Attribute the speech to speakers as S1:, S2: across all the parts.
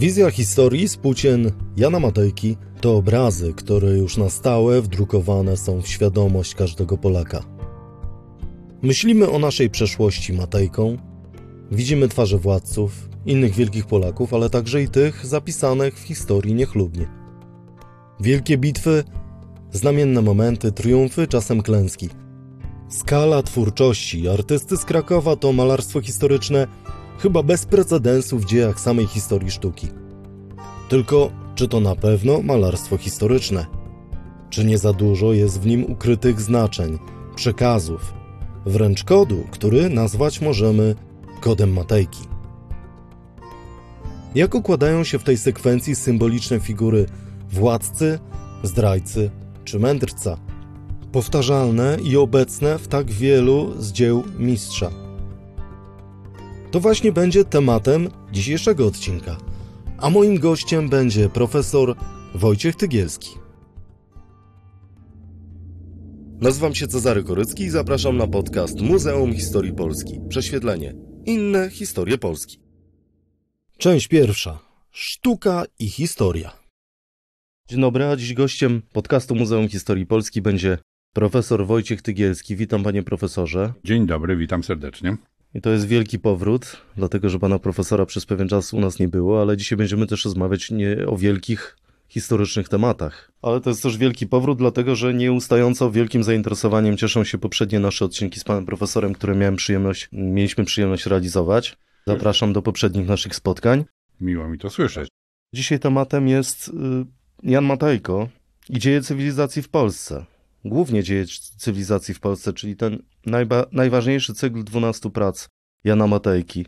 S1: Wizja historii z płócien Jana Matejki to obrazy, które już na stałe wdrukowane są w świadomość każdego Polaka. Myślimy o naszej przeszłości Matejką, widzimy twarze władców, innych wielkich Polaków, ale także i tych zapisanych w historii niechlubnie. Wielkie bitwy, znamienne momenty, triumfy, czasem klęski. Skala twórczości artysty z Krakowa to malarstwo historyczne chyba bez precedensu w dziejach samej historii sztuki. Tylko czy to na pewno malarstwo historyczne? Czy nie za dużo jest w nim ukrytych znaczeń, przekazów, wręcz kodu, który nazwać możemy kodem Matejki? Jak układają się w tej sekwencji symboliczne figury władcy, zdrajcy czy mędrca? Powtarzalne i obecne w tak wielu z dzieł mistrza. To właśnie będzie tematem dzisiejszego odcinka. A moim gościem będzie profesor Wojciech Tygielski. Nazywam się Cezary Korycki i zapraszam na podcast Muzeum Historii Polski. Prześwietlenie. Inne historie Polski. Część pierwsza. Sztuka i historia. Dzień dobry, a dziś gościem podcastu Muzeum Historii Polski będzie profesor Wojciech Tygielski. Witam panie profesorze.
S2: Dzień dobry, witam serdecznie.
S1: I to jest wielki powrót, dlatego że pana profesora przez pewien czas u nas nie było, ale dzisiaj będziemy też rozmawiać nie o wielkich historycznych tematach. Ale to jest też wielki powrót, dlatego że nieustająco wielkim zainteresowaniem cieszą się poprzednie nasze odcinki z panem profesorem, które miałem przyjemność, mieliśmy przyjemność realizować. Zapraszam do poprzednich naszych spotkań.
S2: Miło mi to słyszeć.
S1: Dzisiaj tematem jest y, Jan Matejko i dzieje cywilizacji w Polsce głównie dzieje cywilizacji w Polsce, czyli ten najważniejszy cykl 12 prac Jana Matejki.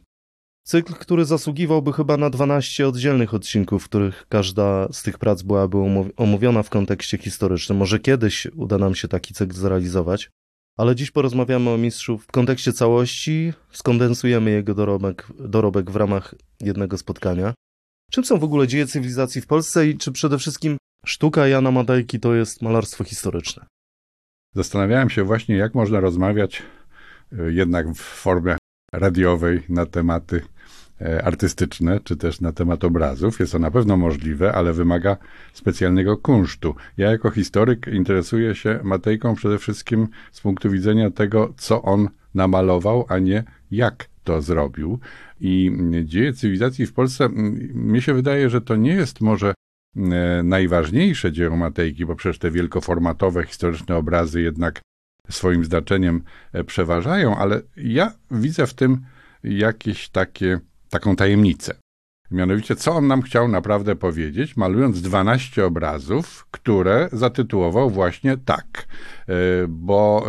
S1: Cykl, który zasługiwałby chyba na 12 oddzielnych odcinków, w których każda z tych prac byłaby omówiona w kontekście historycznym. Może kiedyś uda nam się taki cykl zrealizować, ale dziś porozmawiamy o mistrzu w kontekście całości, skondensujemy jego dorobek, dorobek w ramach jednego spotkania. Czym są w ogóle dzieje cywilizacji w Polsce i czy przede wszystkim sztuka Jana Matejki to jest malarstwo historyczne?
S2: Zastanawiałem się właśnie, jak można rozmawiać e, jednak w formie radiowej na tematy e, artystyczne, czy też na temat obrazów. Jest to na pewno możliwe, ale wymaga specjalnego kunsztu. Ja jako historyk interesuję się Matejką przede wszystkim z punktu widzenia tego, co on namalował, a nie jak to zrobił. I dzieje cywilizacji w Polsce, mnie się wydaje, że to nie jest może najważniejsze dzieło Matejki, bo przecież te wielkoformatowe, historyczne obrazy jednak swoim znaczeniem e, przeważają, ale ja widzę w tym jakieś takie, taką tajemnicę. Mianowicie, co on nam chciał naprawdę powiedzieć, malując 12 obrazów, które zatytułował właśnie tak. E, bo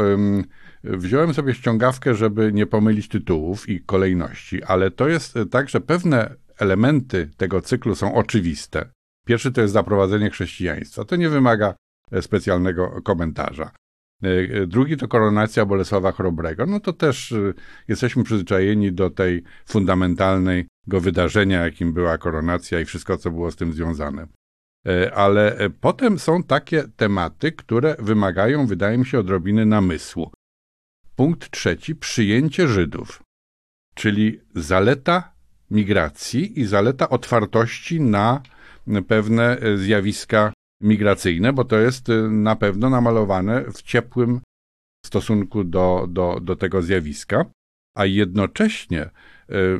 S2: wziąłem sobie ściągawkę, żeby nie pomylić tytułów i kolejności, ale to jest tak, że pewne elementy tego cyklu są oczywiste. Pierwszy to jest zaprowadzenie chrześcijaństwa. To nie wymaga e, specjalnego komentarza. E, e, drugi to koronacja Bolesława Chrobrego. No to też jesteśmy przyzwyczajeni do tej fundamentalnego wydarzenia, jakim była koronacja i wszystko, co było z tym związane. Ale potem są takie tematy, które wymagają, wydaje mi się, odrobiny namysłu. Punkt trzeci, przyjęcie Żydów, czyli zaleta migracji i zaleta otwartości na pewne e, zjawiska migracyjne, bo to jest e, na pewno namalowane w ciepłym stosunku do, do, do tego zjawiska, a jednocześnie e,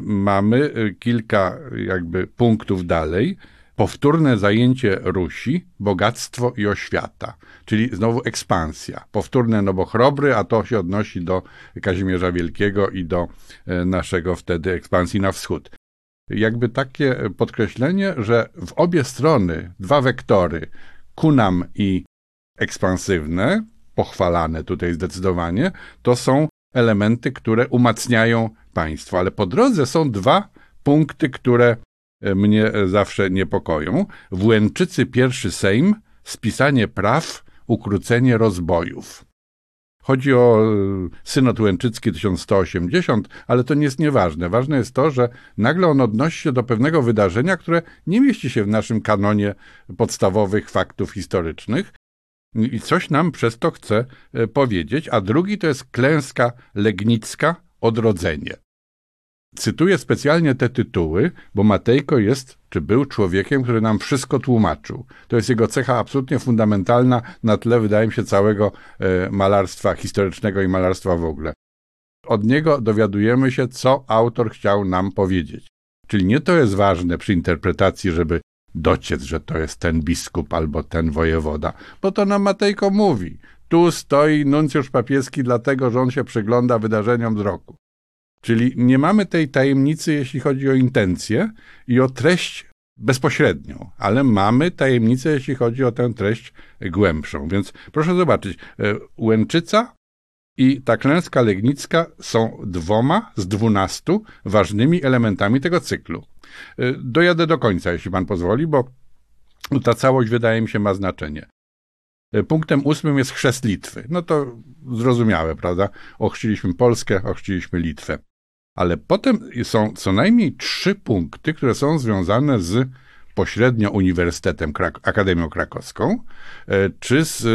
S2: mamy kilka jakby punktów dalej, powtórne zajęcie Rusi, bogactwo i oświata, czyli znowu ekspansja. Powtórne, no bo chrobry, a to się odnosi do Kazimierza Wielkiego i do naszego wtedy ekspansji na wschód jakby takie podkreślenie, że w obie strony dwa wektory, kunam i ekspansywne, pochwalane tutaj zdecydowanie, to są elementy, które umacniają państwo. Ale po drodze są dwa punkty, które mnie zawsze niepokoją. W Łęczycy pierwszy Sejm, spisanie praw, ukrócenie rozbojów. Chodzi o e, synod łęczycki 1180, ale to nie jest nieważne. Ważne jest to, że nagle on odnosi się do pewnego wydarzenia, które nie mieści się w naszym kanonie podstawowych faktów historycznych. I coś nam przez to chce e, powiedzieć, a drugi to jest klęska legnicka, odrodzenie. Cytuję specjalnie te tytuły, bo Matejko jest, czy był człowiekiem, który nam wszystko tłumaczył. To jest jego cecha absolutnie fundamentalna na tle, wydaje mi się, całego e, malarstwa historycznego i malarstwa w ogóle. Od niego dowiadujemy się, co autor chciał nam powiedzieć. Czyli nie to jest ważne przy interpretacji, żeby dociec, że to jest ten biskup albo ten wojewoda, bo to nam Matejko mówi. Tu stoi nuncjusz papieski, dlatego że on się przygląda wydarzeniom z roku. Czyli nie mamy tej tajemnicy, jeśli chodzi o intencję i o treść bezpośrednią, ale mamy tajemnicę, jeśli chodzi o tę treść głębszą. Więc proszę zobaczyć, e, Łęczyca i ta klęska legnicka są dwoma z dwunastu ważnymi elementami tego cyklu. E, dojadę do końca, jeśli pan pozwoli, bo ta całość wydaje mi się ma znaczenie. E, punktem ósmym jest chrzest Litwy. No to zrozumiałe, prawda? Ochrzciliśmy Polskę, ochrzciliśmy Litwę. Ale potem są co najmniej trzy punkty, które są związane z pośrednio Uniwersytetem, Akademią Krakowską, e, czy z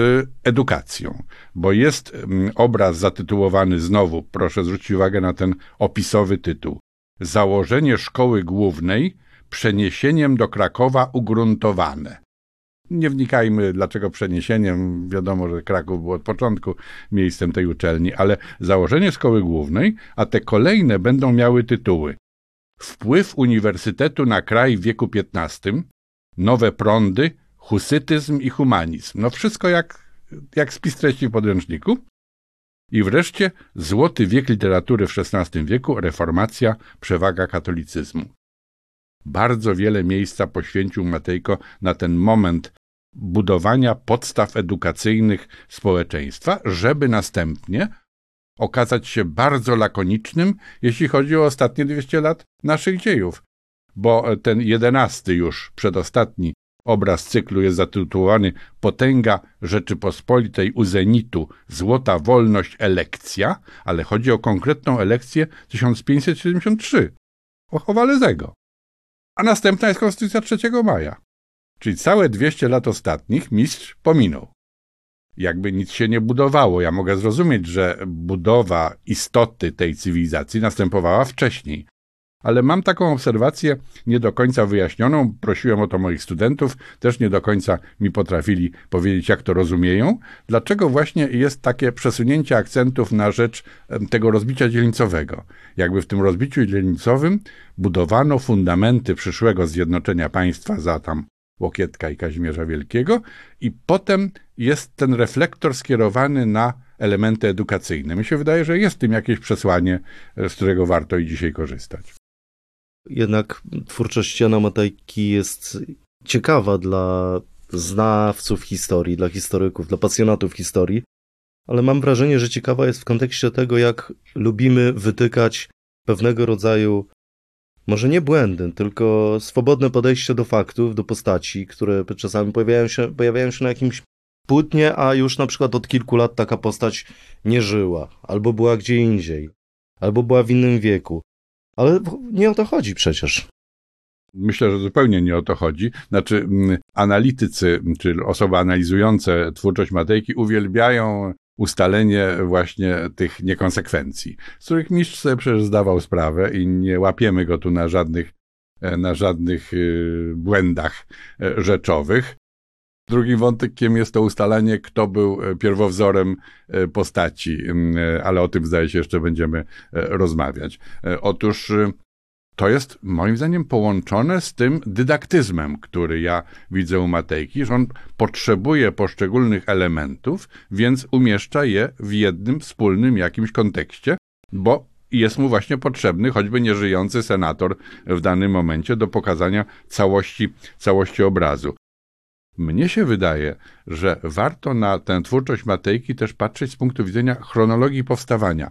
S2: edukacją. Bo jest obraz zatytułowany znowu, proszę zwrócić uwagę na ten opisowy tytuł. Założenie szkoły głównej przeniesieniem do Krakowa ugruntowane. Nie wnikajmy, dlaczego przeniesieniem. Wiadomo, że Kraków był od początku miejscem tej uczelni, ale założenie szkoły głównej, a te kolejne będą miały tytuły. Wpływ uniwersytetu na kraj w wieku XV, nowe prądy, husytyzm i humanizm. No wszystko jak, jak spis treści w podręczniku. I wreszcie złoty wiek literatury w XVI wieku, reformacja, przewaga katolicyzmu. Bardzo wiele miejsca poświęcił Matejko na ten moment budowania podstaw edukacyjnych społeczeństwa, żeby następnie okazać się bardzo lakonicznym, jeśli chodzi o ostatnie 200 lat naszych dziejów. Bo ten jedenasty już, przedostatni obraz cyklu jest zatytułowany Potęga Rzeczypospolitej u zenitu, złota wolność elekcja, ale chodzi o konkretną elekcję 1573, o Chowalezego. A następna jest Konstytucja 3 maja. Czyli całe 200 lat ostatnich mistrz pominął. Jakby nic się nie budowało. Ja mogę zrozumieć, że budowa istoty tej cywilizacji następowała wcześniej. Ale mam taką obserwację nie do końca wyjaśnioną. Prosiłem o to moich studentów, też nie do końca mi potrafili powiedzieć, jak to rozumieją. Dlaczego właśnie jest takie przesunięcie akcentów na rzecz tego rozbicia dzielnicowego? Jakby w tym rozbiciu dzielnicowym budowano fundamenty przyszłego zjednoczenia państwa za tam Łokietka i Kazimierza Wielkiego, i potem jest ten reflektor skierowany na elementy edukacyjne. Mi się wydaje, że jest w tym jakieś przesłanie, z którego warto i dzisiaj korzystać.
S1: Jednak twórczość Jana Matejki jest ciekawa dla znawców historii, dla historyków, dla pasjonatów historii, ale mam wrażenie, że ciekawa jest w kontekście tego, jak lubimy wytykać pewnego rodzaju może nie błędy, tylko swobodne podejście do faktów, do postaci, które czasami pojawiają się, pojawiają się na jakimś płótnie, a już na przykład od kilku lat taka postać nie żyła, albo była gdzie indziej, albo była w innym wieku. Ale nie o to chodzi przecież.
S2: Myślę, że zupełnie nie o to chodzi. Znaczy, analitycy, czyli osoby analizujące twórczość Matejki uwielbiają ustalenie właśnie tych niekonsekwencji, z których mistrz sobie przecież zdawał sprawę i nie łapiemy go tu na żadnych, e, na żadnych y, błędach e, rzeczowych. Drugim wątkiem jest to ustalenie, kto był e, pierwowzorem postaci, ale o tym zdaje się jeszcze będziemy rozmawiać. Otóż to jest moim zdaniem połączone z tym dydaktyzmem, który ja widzę u Matejki, że on potrzebuje poszczególnych elementów, więc umieszcza je w jednym wspólnym jakimś kontekście, bo jest mu właśnie potrzebny choćby nieżyjący senator w danym momencie do pokazania całości, całości obrazu. Mnie się wydaje, że warto na tę twórczość Matejki też patrzeć z punktu widzenia chronologii powstawania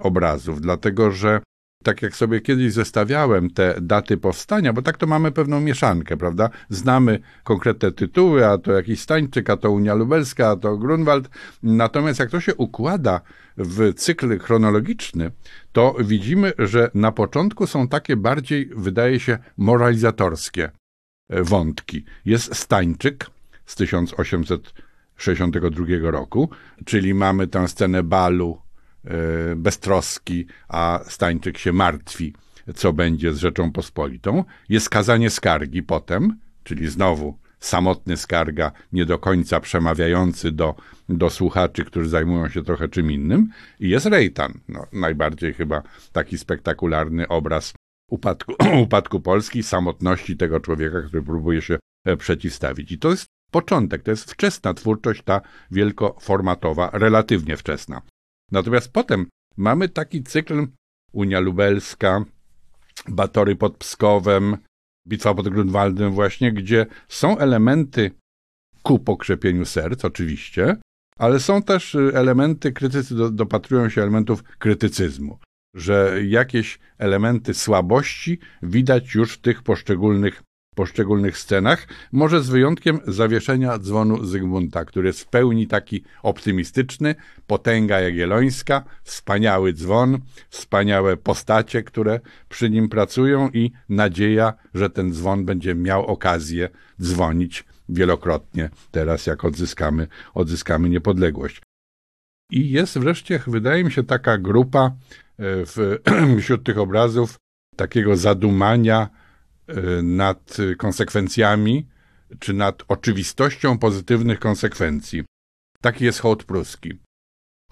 S2: obrazów, dlatego że tak jak sobie kiedyś zestawiałem te daty powstania, bo tak to mamy pewną mieszankę, prawda? Znamy konkretne tytuły, a to jakiś Stańczyk, a to Unia Lubelska, a to Grunwald. Natomiast jak to się układa w cykl chronologiczny, to widzimy, że na początku są takie bardziej, wydaje się, moralizatorskie e, wątki. Jest Stańczyk z 1862 roku, czyli mamy tę scenę balu E, beztroski, a Stańczyk się martwi co będzie z Rzeczą Pospolitą. Jest kazanie skargi potem, czyli znowu samotny skarga, nie do końca przemawiający do, do słuchaczy, którzy zajmują się trochę czym innym. I jest Rejtan, no, najbardziej chyba taki spektakularny obraz upadku, upadku Polski, samotności tego człowieka, który próbuje się e, przeciwstawić. I to jest początek, to jest wczesna twórczość, ta wielkoformatowa, relatywnie wczesna. Natomiast potem mamy taki cykl Unia Lubelska, Batory pod Pskowem, Bitwa pod Grunwaldem właśnie, gdzie są elementy ku pokrzepieniu serc, oczywiście, ale są też y, elementy, krytycy dopatrują się elementów krytycyzmu, że jakieś elementy słabości widać już w tych poszczególnych poszczególnych scenach, może z wyjątkiem zawieszenia dzwonu Zygmunta, który jest w pełni taki optymistyczny, potęga jagiellońska, wspaniały dzwon, wspaniałe postacie, które przy nim pracują i nadzieja, że ten dzwon będzie miał okazję dzwonić wielokrotnie teraz, jak odzyskamy, odzyskamy niepodległość. I jest wreszcie, wydaje mi się, taka grupa w, wśród tych obrazów takiego zadumania, Y, nad konsekwencjami, czy nad oczywistością pozytywnych konsekwencji. Taki jest hołd pruski.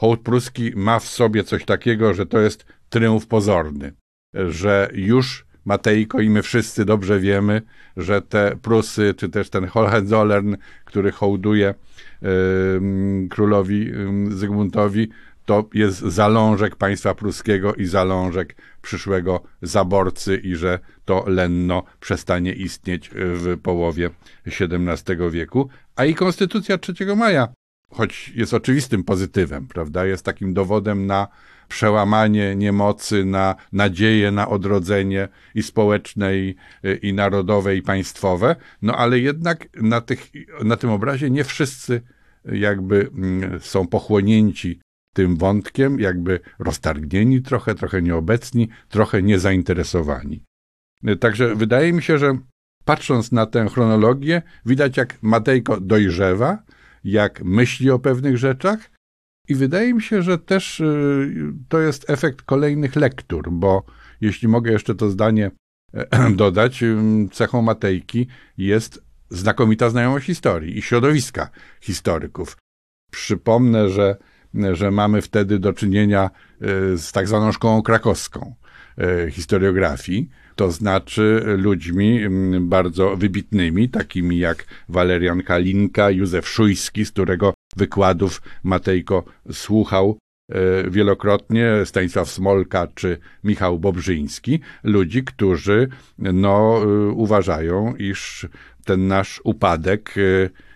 S2: Hołd pruski ma w sobie coś takiego, że to jest tryumf pozorny, że już Matejko i my wszyscy dobrze wiemy, że te Prusy, czy też ten Hohenzollern, który hołduje yy, królowi yy, Zygmuntowi, to jest zalążek państwa pruskiego i zalążek przyszłego zaborcy i że to Lenno przestanie istnieć w połowie XVII wieku, a i konstytucja 3 maja, choć jest oczywistym pozytywem, prawda, jest takim dowodem na przełamanie niemocy, na nadzieję na odrodzenie i społeczne, i, i narodowe, i państwowe, no ale jednak na, tych, na tym obrazie nie wszyscy jakby mm, są pochłonięci tym wątkiem, jakby roztargnieni trochę, trochę nieobecni, trochę niezainteresowani. Także wydaje mi się, że patrząc na tę chronologię, widać jak Matejko dojrzewa, jak myśli o pewnych rzeczach i wydaje mi się, że też y, to jest efekt kolejnych lektur, bo jeśli mogę jeszcze to zdanie e, dodać, y, cechą Matejki jest znakomita znajomość historii i środowiska historyków. Przypomnę, że że mamy wtedy do czynienia e, z tak zwaną szkołą krakowską e, historiografii, to znaczy ludźmi bardzo wybitnymi, takimi jak Walerian Kalinka, Józef Szujski, z którego wykładów Matejko słuchał e, wielokrotnie, Stanisław Smolka czy Michał Bobrzyński, ludzi, którzy no, uważają, iż ten nasz upadek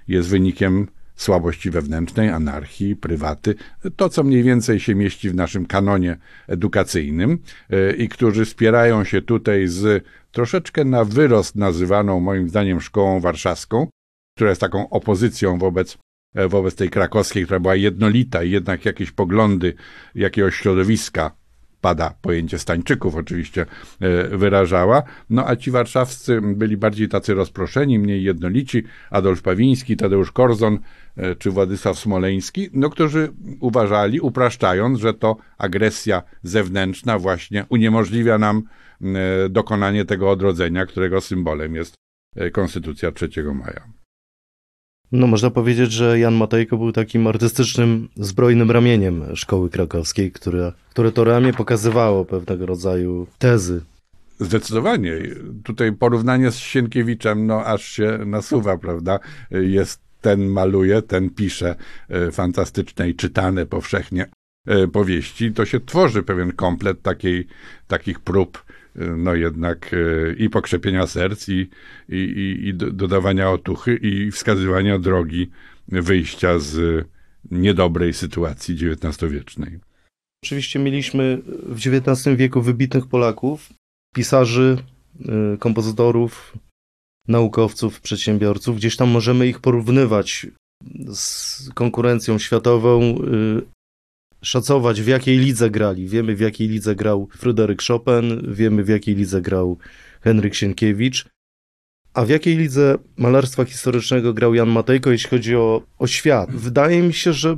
S2: jest wynikiem słabości wewnętrznej, anarchii, prywaty, to co mniej więcej się mieści w naszym kanonie edukacyjnym e, i którzy spierają się tutaj z troszeczkę na wyrost nazywaną moim zdaniem szkołą warszawską, która jest taką opozycją wobec e, wobec tej krakowskiej, która była jednolita i jednak jakieś poglądy jakiegoś środowiska pada pojęcie Stańczyków oczywiście e, wyrażała, no a ci warszawscy byli bardziej tacy rozproszeni, mniej jednolici, Adolf Pawiński, Tadeusz Korzon e, czy Władysław Smoleński, no którzy uważali, upraszczając, że to agresja zewnętrzna właśnie uniemożliwia nam e, dokonanie tego odrodzenia, którego symbolem jest Konstytucja 3 maja.
S1: No, można powiedzieć, że Jan Matejko był takim artystycznym, zbrojnym ramieniem szkoły krakowskiej, które, które to ramię pokazywało pewnego rodzaju tezy.
S2: Zdecydowanie. Tutaj porównanie z Sienkiewiczem, no aż się nasuwa, prawda? Jest ten maluje, ten pisze e, fantastyczne i czytane powszechnie e, powieści. To się tworzy pewien komplet takiej, takich prób no jednak e, i pokrzepienia serc, i, i, i dodawania otuchy, i wskazywania drogi wyjścia z niedobrej sytuacji XIX-wiecznej.
S1: Oczywiście mieliśmy w XIX wieku wybitnych Polaków, pisarzy, e, kompozytorów, naukowców, przedsiębiorców. Gdzieś tam możemy ich porównywać z konkurencją światową, szacować, w jakiej lidze grali. Wiemy, w jakiej lidze grał Fryderyk Chopin, wiemy, w jakiej lidze grał Henryk Sienkiewicz. A w jakiej lidze malarstwa historycznego grał Jan Matejko, jeśli chodzi o, o świat? Wydaje mi się, że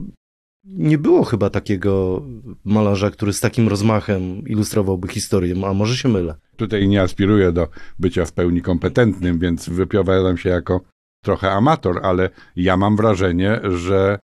S1: Nie było chyba takiego malarza, który z takim rozmachem ilustrowałby historię, a może się mylę.
S2: Tutaj nie aspiruję do bycia w pełni kompetentnym, więc wypowiadam się jako trochę amator, ale ja mam wrażenie, że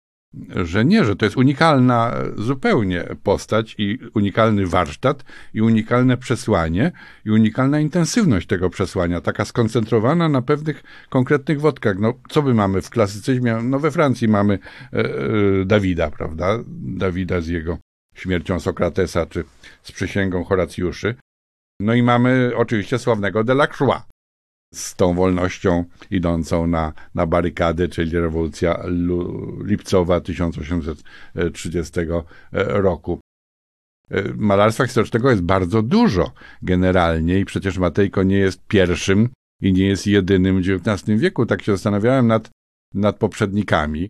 S2: że nie, że to jest unikalna zupełnie postać i unikalny warsztat i unikalne przesłanie i unikalna intensywność tego przesłania, taka skoncentrowana na pewnych konkretnych wodkach. No, co my mamy w klasycyzmie? No we Francji mamy e, e, Dawida, prawda? Dawida z jego śmiercią Sokratesa, czy z przysięgą Horacjuszy. No i mamy oczywiście sławnego Delacroix, z tą wolnością idącą na, na barykady, czyli rewolucja lipcowa 1830 roku. Malarstwa historycznego jest bardzo dużo generalnie i przecież Matejko nie jest pierwszym i nie jest jedynym w XIX wieku. Tak się zastanawiałem nad, nad poprzednikami,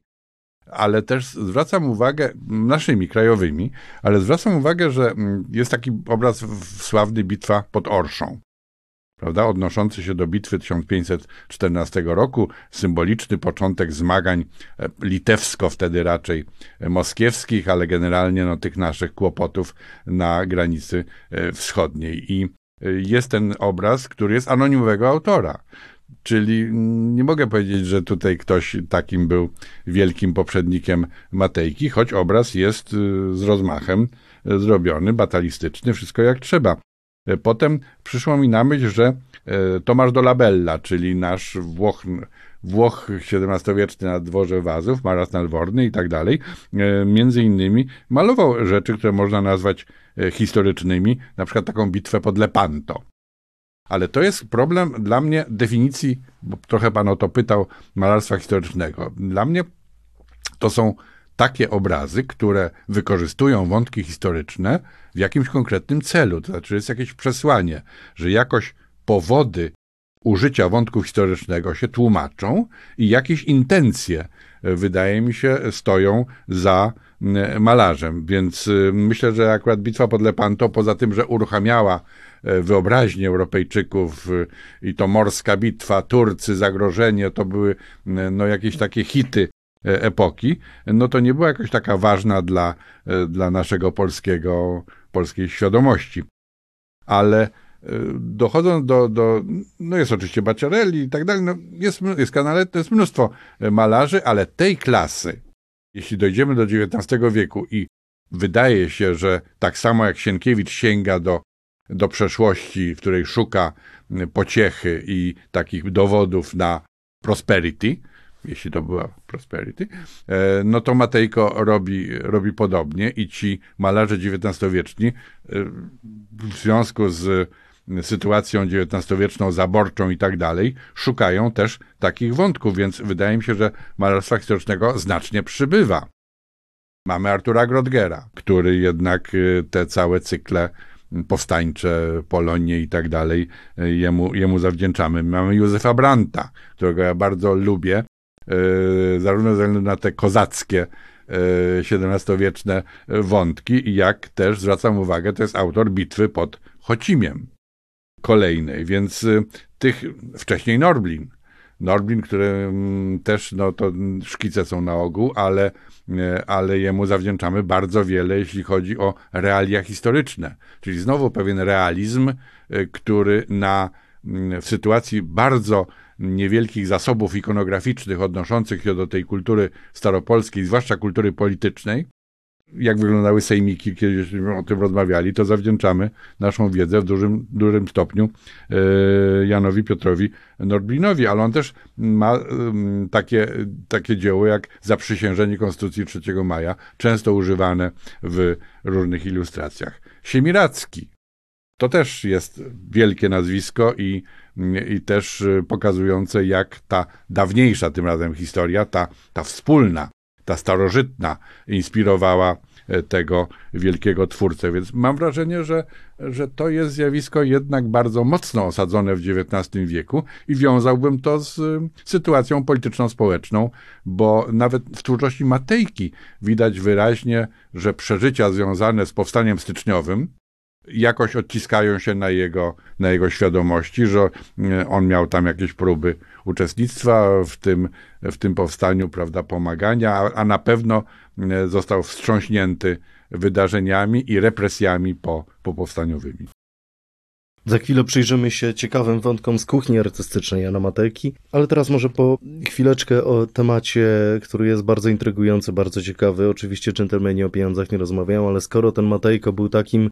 S2: ale też zwracam uwagę, naszymi krajowymi, ale zwracam uwagę, że mm, jest taki obraz sławny Bitwa pod Orszą prawda, odnoszący się do bitwy 1514 roku, symboliczny początek zmagań e, litewsko wtedy raczej e, moskiewskich, ale generalnie no, tych naszych kłopotów na granicy e, wschodniej. I jest ten obraz, który jest anonimowego autora. Czyli mm, nie mogę powiedzieć, że tutaj ktoś takim był wielkim poprzednikiem Matejki, choć obraz jest z rozmachem zrobiony, batalistyczny, wszystko jak trzeba. E, potem przyszło mi na myśl, że e, Tomasz Dolabella, czyli nasz Włoch, Włoch XVII-wieczny na dworze Wazów, maras nadworny i tak dalej, e, między innymi malował rzeczy, które można nazwać historycznymi, na przykład taką bitwę pod Lepanto. Ale to jest problem dla mnie definicji, bo trochę pan o to pytał, malarstwa historycznego. Dla mnie to są takie obrazy, które wykorzystują wątki historyczne w jakimś konkretnym celu. To znaczy, jest jakieś przesłanie, że jakoś powody użycia wątku historycznego się tłumaczą i jakieś intencje, e, wydaje mi się, stoją za malarzem. Więc e, myślę, że akurat bitwa pod Lepanto, poza tym, że uruchamiała e, wyobraźnię Europejczyków i to morska bitwa, Turcy, zagrożenie, to były no, jakieś takie hity E, epoki, no to nie była jakoś taka ważna dla, dla naszego polskiego, polskiej świadomości. Ale e, dochodząc do, do, no jest oczywiście Bacciarelli i tak dalej, no jest, jest Canaletto, jest mnóstwo malarzy, ale tej klasy, jeśli dojdziemy do XIX wieku i wydaje się, że tak samo jak Sienkiewicz sięga do, do przeszłości, w której szuka pociechy i takich dowodów na prosperity, jeśli to była Prosperity, e, no to Matejko robi, robi podobnie i ci malarze XIX-wieczni e, w związku z sytuacją XIX-wieczną, zaborczą i tak dalej, szukają też takich wątków, więc wydaje mi się, że malarstwa historycznego znacznie przybywa. Mamy Artura Grodgera, który jednak e, te całe cykle powstańcze, Polonie i tak dalej, jemu, jemu zawdzięczamy. Mamy Józefa Branta, którego ja bardzo lubię, zarówno ze względu na te kozackie XVII-wieczne e, wątki, jak też zwracam uwagę, to jest autor bitwy pod Chocimiem kolejnej, więc e, tych wcześniej Norblin. Norblin, który mm, też, no to szkice są na ogół, ale, ale jemu zawdzięczamy bardzo wiele, jeśli chodzi o realia historyczne. Czyli znowu pewien realizm, który na, mm, w sytuacji bardzo niewielkich zasobów ikonograficznych odnoszących się do tej kultury staropolskiej, zwłaszcza kultury politycznej, jak wyglądały sejmiki, kiedyśmy o tym rozmawiali, to zawdzięczamy naszą wiedzę w dużym, dużym stopniu e, Janowi Piotrowi Norblinowi, ale on też ma takie, takie dzieło jak Zaprzysiężenie Konstytucji 3 maja, często używane w różnych ilustracjach. Siemiracki, to też jest wielkie nazwisko i i też y, pokazujące, jak ta dawniejsza tym razem historia, ta, ta wspólna, ta starożytna inspirowała e, tego wielkiego twórcę. Więc mam wrażenie, że, że to jest zjawisko jednak bardzo mocno osadzone w XIX wieku i wiązałbym to z y, sytuacją polityczno-społeczną, bo nawet w twórczości Matejki widać wyraźnie, że przeżycia związane z powstaniem styczniowym jakoś odciskają się na jego, na jego świadomości, że e, on miał tam jakieś próby uczestnictwa w tym, w tym powstaniu, prawda, pomagania, a, a na pewno e, został wstrząśnięty wydarzeniami i represjami po, po powstaniowymi.
S1: Za chwilę przyjrzymy się ciekawym wątkom z kuchni artystycznej Jana Matejki, ale teraz może po chwileczkę o temacie, który jest bardzo intrygujący, bardzo ciekawy. Oczywiście dżentelmeni o pieniądzach nie rozmawiają, ale skoro ten Matejko był takim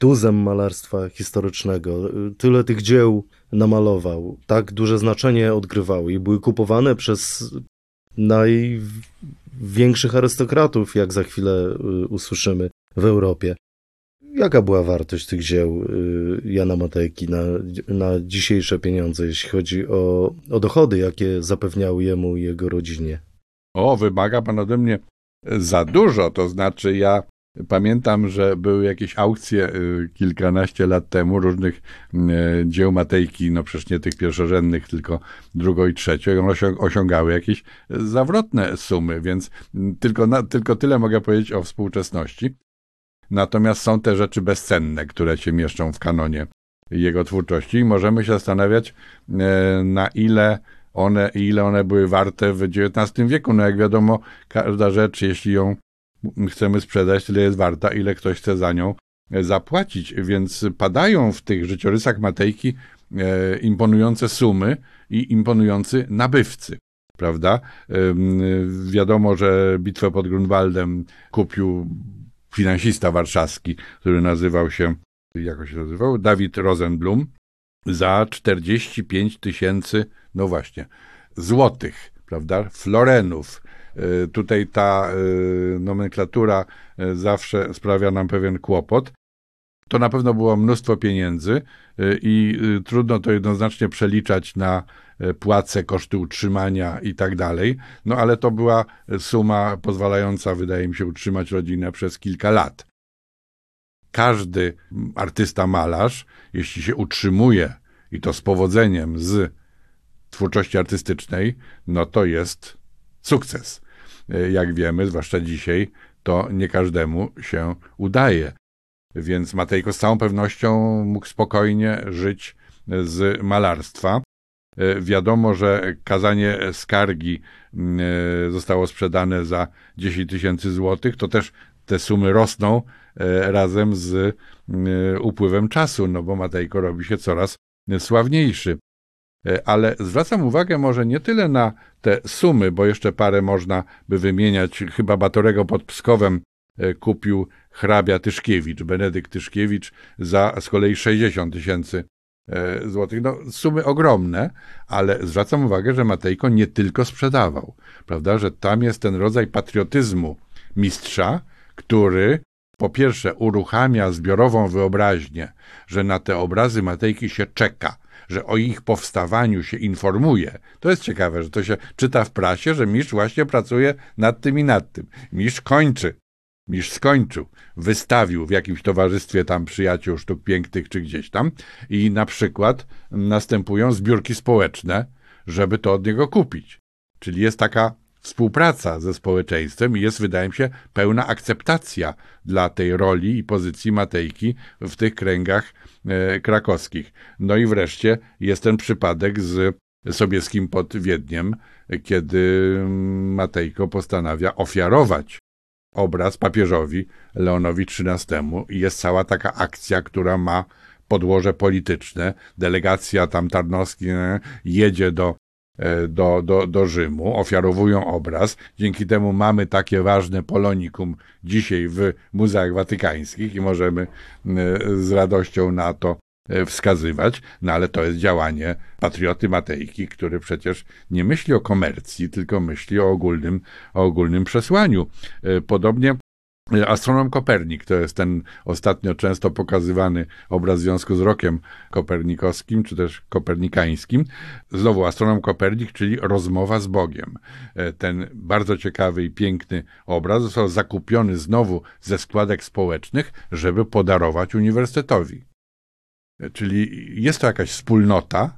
S1: tuzem malarstwa historycznego, tyle tych dzieł namalował, tak duże znaczenie odgrywały i były kupowane przez największych arystokratów, jak za chwilę y, usłyszymy w Europie. Jaka była wartość tych dzieł y, Jana Matejki na, na dzisiejsze pieniądze, jeśli chodzi o, o dochody, jakie zapewniały jemu i jego rodzinie?
S2: O, wymaga pan ode mnie za dużo. To znaczy, ja pamiętam, że były jakieś aukcje y, kilkanaście lat temu różnych y, dzieł Matejki, no przecież nie tych pierwszorzędnych, tylko drugo i trzecie. One osiągały jakieś zawrotne sumy, więc tylko, na, tylko tyle mogę powiedzieć o współczesności. Natomiast są te rzeczy bezcenne, które się mieszczą w kanonie jego twórczości i możemy się zastanawiać, e, na ile one, ile one były warte w XIX wieku. No jak wiadomo, każda rzecz, jeśli ją chcemy sprzedać, tyle jest warta, ile ktoś chce za nią e, zapłacić. Więc padają w tych życiorysach Matejki e, imponujące sumy i imponujący nabywcy. Prawda? Wiadomo, że bitwę pod Grunwaldem kupił finansista warszawski, który nazywał się, jak się nazywał? Dawid Rosenblum, za 45 tysięcy, no właśnie, złotych, prawda? Florenów. E, tutaj ta e, nomenklatura e, zawsze sprawia nam pewien kłopot. To na pewno było mnóstwo pieniędzy i trudno to jednoznacznie przeliczać na płace, koszty utrzymania i tak dalej. No ale to była suma pozwalająca, wydaje mi się, utrzymać rodzinę przez kilka lat. Każdy artysta malarz, jeśli się utrzymuje i to z powodzeniem z twórczości artystycznej, no to jest sukces. E, jak wiemy, zwłaszcza dzisiaj, to nie każdemu się udaje. Więc Matejko z całą pewnością mógł spokojnie żyć z malarstwa. E, wiadomo, że kazanie skargi e, zostało sprzedane za 10 tysięcy złotych, to też te sumy rosną e, razem z upływem czasu, no bo Matejko robi się coraz sławniejszy. Ale zwracam uwagę może nie tyle na te sumy, bo jeszcze parę można by wymieniać. Chyba Batorego pod Pskowem kupił hrabia Tyszkiewicz, Benedykt Tyszkiewicz za z kolei 60 tysięcy E, złotych. No, sumy ogromne, ale zwracam uwagę, że Matejko nie tylko sprzedawał, prawda, że tam jest ten rodzaj patriotyzmu mistrza, który po pierwsze uruchamia zbiorową wyobraźnię, że na te obrazy Matejki się czeka, że o ich powstawaniu się informuje. To jest ciekawe, że to się czyta w prasie, że mistrz właśnie pracuje nad tym i nad tym. Mistrz kończy niż skończył. Wystawił w jakimś towarzystwie tam przyjaciół sztuk pięknych czy gdzieś tam i na przykład następują zbiórki społeczne, żeby to od niego kupić. Czyli jest taka współpraca ze społeczeństwem i jest, wydaje mi się, pełna akceptacja dla tej roli i pozycji Matejki w tych kręgach e, krakowskich. No i wreszcie jest ten przypadek z Sobieskim pod Wiedniem, kiedy Matejko postanawia ofiarować obraz papieżowi Leonowi XIII i jest cała taka akcja, która ma podłoże polityczne. Delegacja tam Tarnowski jedzie do, do, do, do Rzymu, ofiarowują obraz. Dzięki temu mamy takie ważne polonikum dzisiaj w muzeach watykańskich i możemy z radością na to E, wskazywać, no ale to jest działanie patrioty Matejki, który przecież nie myśli o komercji, tylko myśli o ogólnym, o ogólnym przesłaniu. E, podobnie e, Astronom Kopernik to jest ten ostatnio często pokazywany obraz w związku z rokiem kopernikowskim, czy też kopernikańskim. Znowu astronom Kopernik, czyli rozmowa z Bogiem. Ten bardzo ciekawy i piękny obraz został zakupiony znowu ze składek społecznych, żeby podarować uniwersytetowi. Czyli jest to jakaś wspólnota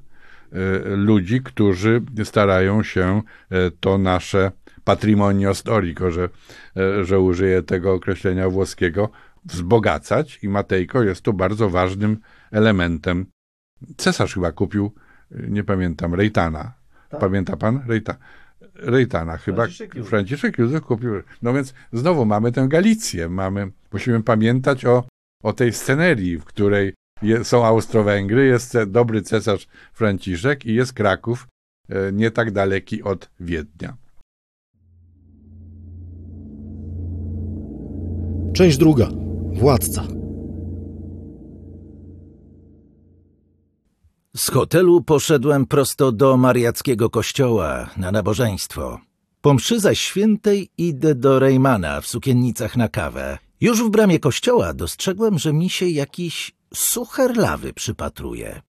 S2: e, ludzi, którzy starają się e, to nasze patrimonio storico, że, e, że użyję tego określenia włoskiego, wzbogacać i Matejko jest tu bardzo ważnym elementem. Cesarz chyba kupił, nie pamiętam, Rejtana. Tak. Pamięta pan? Rejta. Rejtana chyba. Franciszek Józef. Franciszek Józef kupił. No więc znowu mamy tę Galicję. Mamy, musimy pamiętać o, o tej scenerii, w której je, są Austro-Węgry, jest dobry cesarz Franciszek i jest Kraków, e, nie tak daleki od Wiednia.
S1: Część druga. Władca.
S3: Z hotelu poszedłem prosto do mariackiego kościoła na nabożeństwo. Po mszy zaś świętej idę do Rejmana w sukiennicach na kawę. Już w bramie kościoła dostrzegłem, że mi się jakiś sucher lawy przypatruje.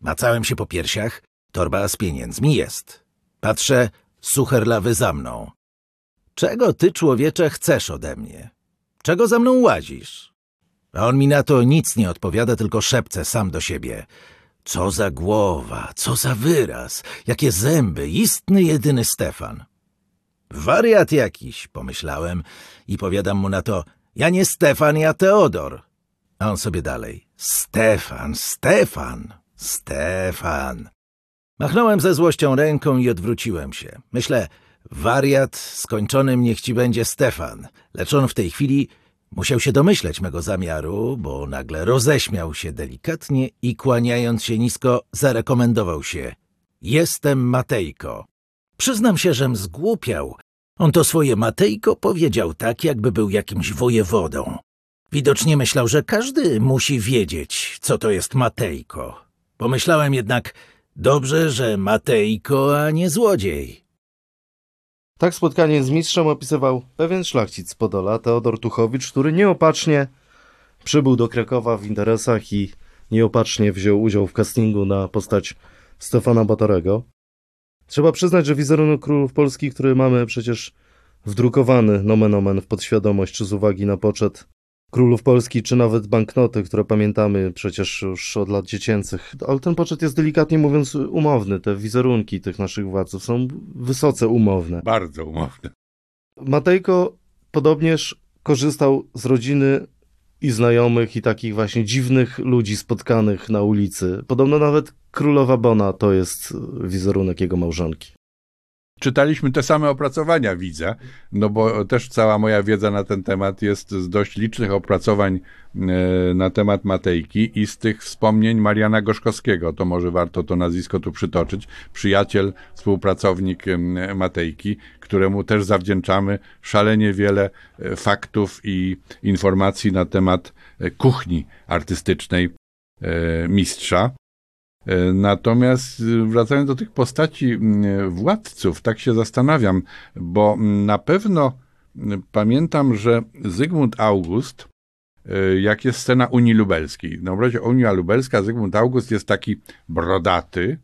S3: Macałem się po piersiach, torba z pieniędzmi jest. Patrzę, sucher lawy za mną. Czego ty, człowiecze, chcesz ode mnie? Czego za mną łazisz? A on mi na to nic nie odpowiada, tylko szepce sam do siebie. Co za głowa, co za wyraz, jakie zęby, istny jedyny Stefan. Wariat jakiś, pomyślałem i powiadam mu na to, ja nie Stefan, ja Teodor. A on sobie dalej, Stefan, Stefan, Stefan. Machnąłem ze złością ręką i odwróciłem się. Myślę, wariat, skończonym niech ci będzie Stefan, lecz on w tej chwili Musiał się domyśleć mego zamiaru, bo nagle roześmiał się delikatnie i kłaniając się nisko, zarekomendował się. Jestem Matejko. Przyznam się, żem zgłupiał. On to swoje Matejko powiedział tak, jakby był jakimś wojewodą. Widocznie myślał, że każdy musi wiedzieć, co to jest Matejko. Pomyślałem jednak, dobrze, że Matejko, a nie złodziej.
S1: Tak spotkanie z mistrzem opisywał pewien szlachcic z Podola, Teodor Tuchowicz, który nieopatrznie przybył do Krakowa w interesach i nieopatrznie wziął udział w castingu na postać Stefana Batorego. Trzeba przyznać, że wizerunek królów polskich, który mamy przecież wdrukowany nomen omen w podświadomość, z uwagi na poczet królów Polski, czy nawet banknoty, które pamiętamy przecież już od lat dziecięcych. Ale ten poczet jest delikatnie mówiąc umowny. Te wizerunki tych naszych władców są wysoce umowne.
S2: Bardzo umowne.
S1: Matejko podobnież korzystał z rodziny i znajomych i takich właśnie dziwnych ludzi spotkanych na ulicy. Podobno nawet królowa Bona to jest wizerunek jego małżonki
S2: czytaliśmy te same opracowania, widzę, no bo też cała moja wiedza na ten temat jest z dość licznych opracowań e, na temat Matejki i z tych wspomnień Mariana Gorzkowskiego. To może warto to nazwisko tu przytoczyć. Przyjaciel, współpracownik Matejki, któremu też zawdzięczamy szalenie wiele e, faktów i informacji na temat e, kuchni artystycznej mistrza. E, natomiast y, wracając do tych postaci mm, władców, tak się zastanawiam, bo na pewno pamiętam, że Zygmunt August, e, jak jest scena Unii Lubelskiej. Na obrazie Unia Lubelska Zygmunt August jest taki brodaty,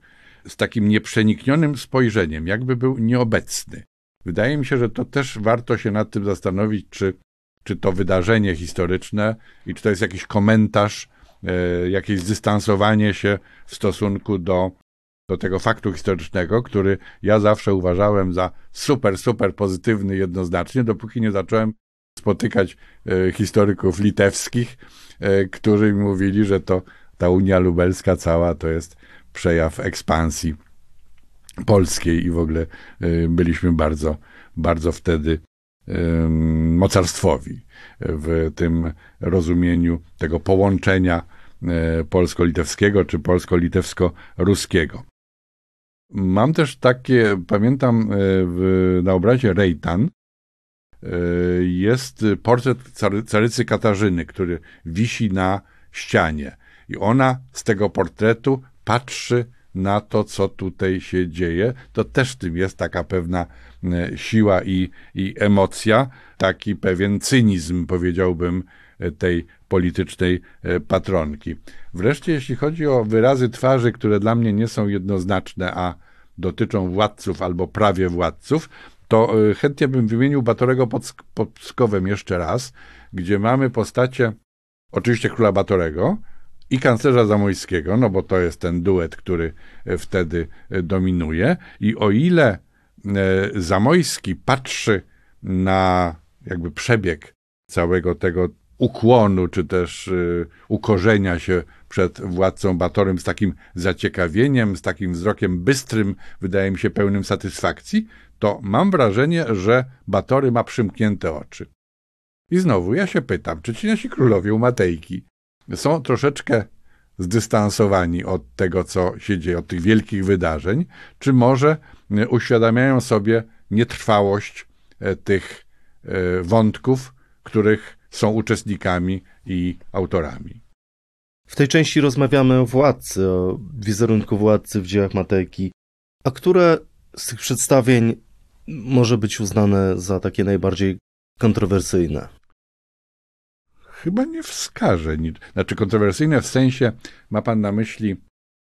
S2: z takim nieprzeniknionym spojrzeniem, jakby był nieobecny. Wydaje mi się, że to też warto się nad tym zastanowić, czy, czy to wydarzenie historyczne i czy to jest jakiś komentarz E, jakieś zdystansowanie się w stosunku do, do tego faktu historycznego, który ja zawsze uważałem za super, super pozytywny jednoznacznie, dopóki nie zacząłem spotykać e, historyków litewskich, e, którzy mi mówili, że to ta Unia Lubelska cała to jest przejaw ekspansji polskiej i w ogóle byliśmy bardzo, bardzo wtedy mocarstwowi w tym rozumieniu tego połączenia E, polsko-litewskiego czy polsko-litewsko-ruskiego. Mam też takie, pamiętam e, w, na obrazie Rejtan e, jest portret carycy Katarzyny, który wisi na ścianie. I ona z tego portretu patrzy na to, co tutaj się dzieje. To też w tym jest taka pewna siła i, i emocja, taki pewien cynizm, powiedziałbym, tej politycznej e, patronki. Wreszcie, jeśli chodzi o wyrazy twarzy, które dla mnie nie są jednoznaczne, a dotyczą władców albo prawie władców, to e, chętnie bym wymienił Batorego pod, pod Pskowem jeszcze raz, gdzie mamy postacie oczywiście króla Batorego i kanclerza Zamojskiego, no bo to jest ten duet, który e, wtedy dominuje. I o ile Zamojski patrzy na jakby przebieg całego tego ukłonu, czy też y, ukorzenia się przed władcą Batorym z takim zaciekawieniem, z takim wzrokiem bystrym, wydaje mi się pełnym satysfakcji, to mam wrażenie, że Batory ma przymknięte oczy. I znowu ja się pytam, czy ci nasi królowie u Matejki są troszeczkę zdystansowani od tego, co się dzieje, od tych wielkich wydarzeń, czy może y, uświadamiają sobie nietrwałość e, tych e, wątków, których są uczestnikami i autorami.
S1: W tej części rozmawiamy o władcy, o wizerunku władcy w dziełach Matejki. A które z tych przedstawień może być uznane za takie najbardziej kontrowersyjne?
S2: Chyba nie wskażę. Znaczy kontrowersyjne w sensie, ma pan na myśli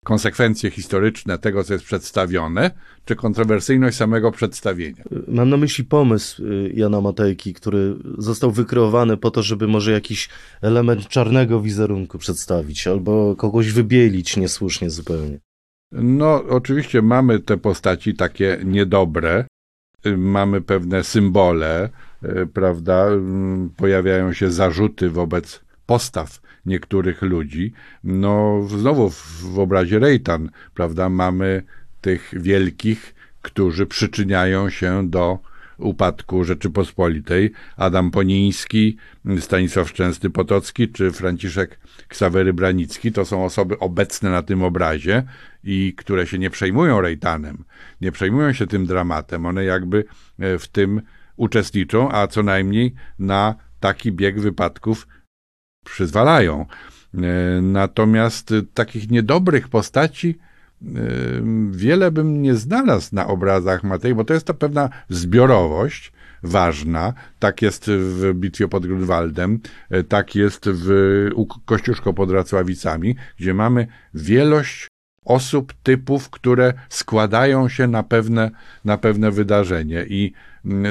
S2: konsekwencje historyczne tego, co jest przedstawione, czy kontrowersyjność samego przedstawienia?
S1: Mam na myśli pomysł y, Jana Matejki, który został wykreowany po to, żeby może jakiś element czarnego wizerunku przedstawić, albo kogoś wybielić niesłusznie zupełnie.
S2: No, oczywiście mamy te postaci takie niedobre, y, mamy pewne symbole, prawda? Mm, pojawiają się zarzuty wobec postaw niektórych ludzi. No, znowu w, obrazie Rejtan, prawda, mamy tych wielkich, którzy przyczyniają się do upadku Rzeczypospolitej. Adam Poniński, Stanisław Szczęsny-Potocki czy Franciszek Ksawery Branicki to są osoby obecne na tym obrazie i które się nie przejmują Rejtanem, nie przejmują się tym dramatem. One jakby e, w tym uczestniczą, a co najmniej na taki bieg wypadków przyzwalają. E, natomiast takich niedobrych postaci e, wiele bym nie znalazł na obrazach Matei, bo to jest to pewna zbiorowość ważna. Tak jest w bitwie pod Grunwaldem, e, tak jest w Kościuszko pod Racławicami, gdzie mamy wielość osób, typów, które składają się na pewne, na pewne wydarzenie. I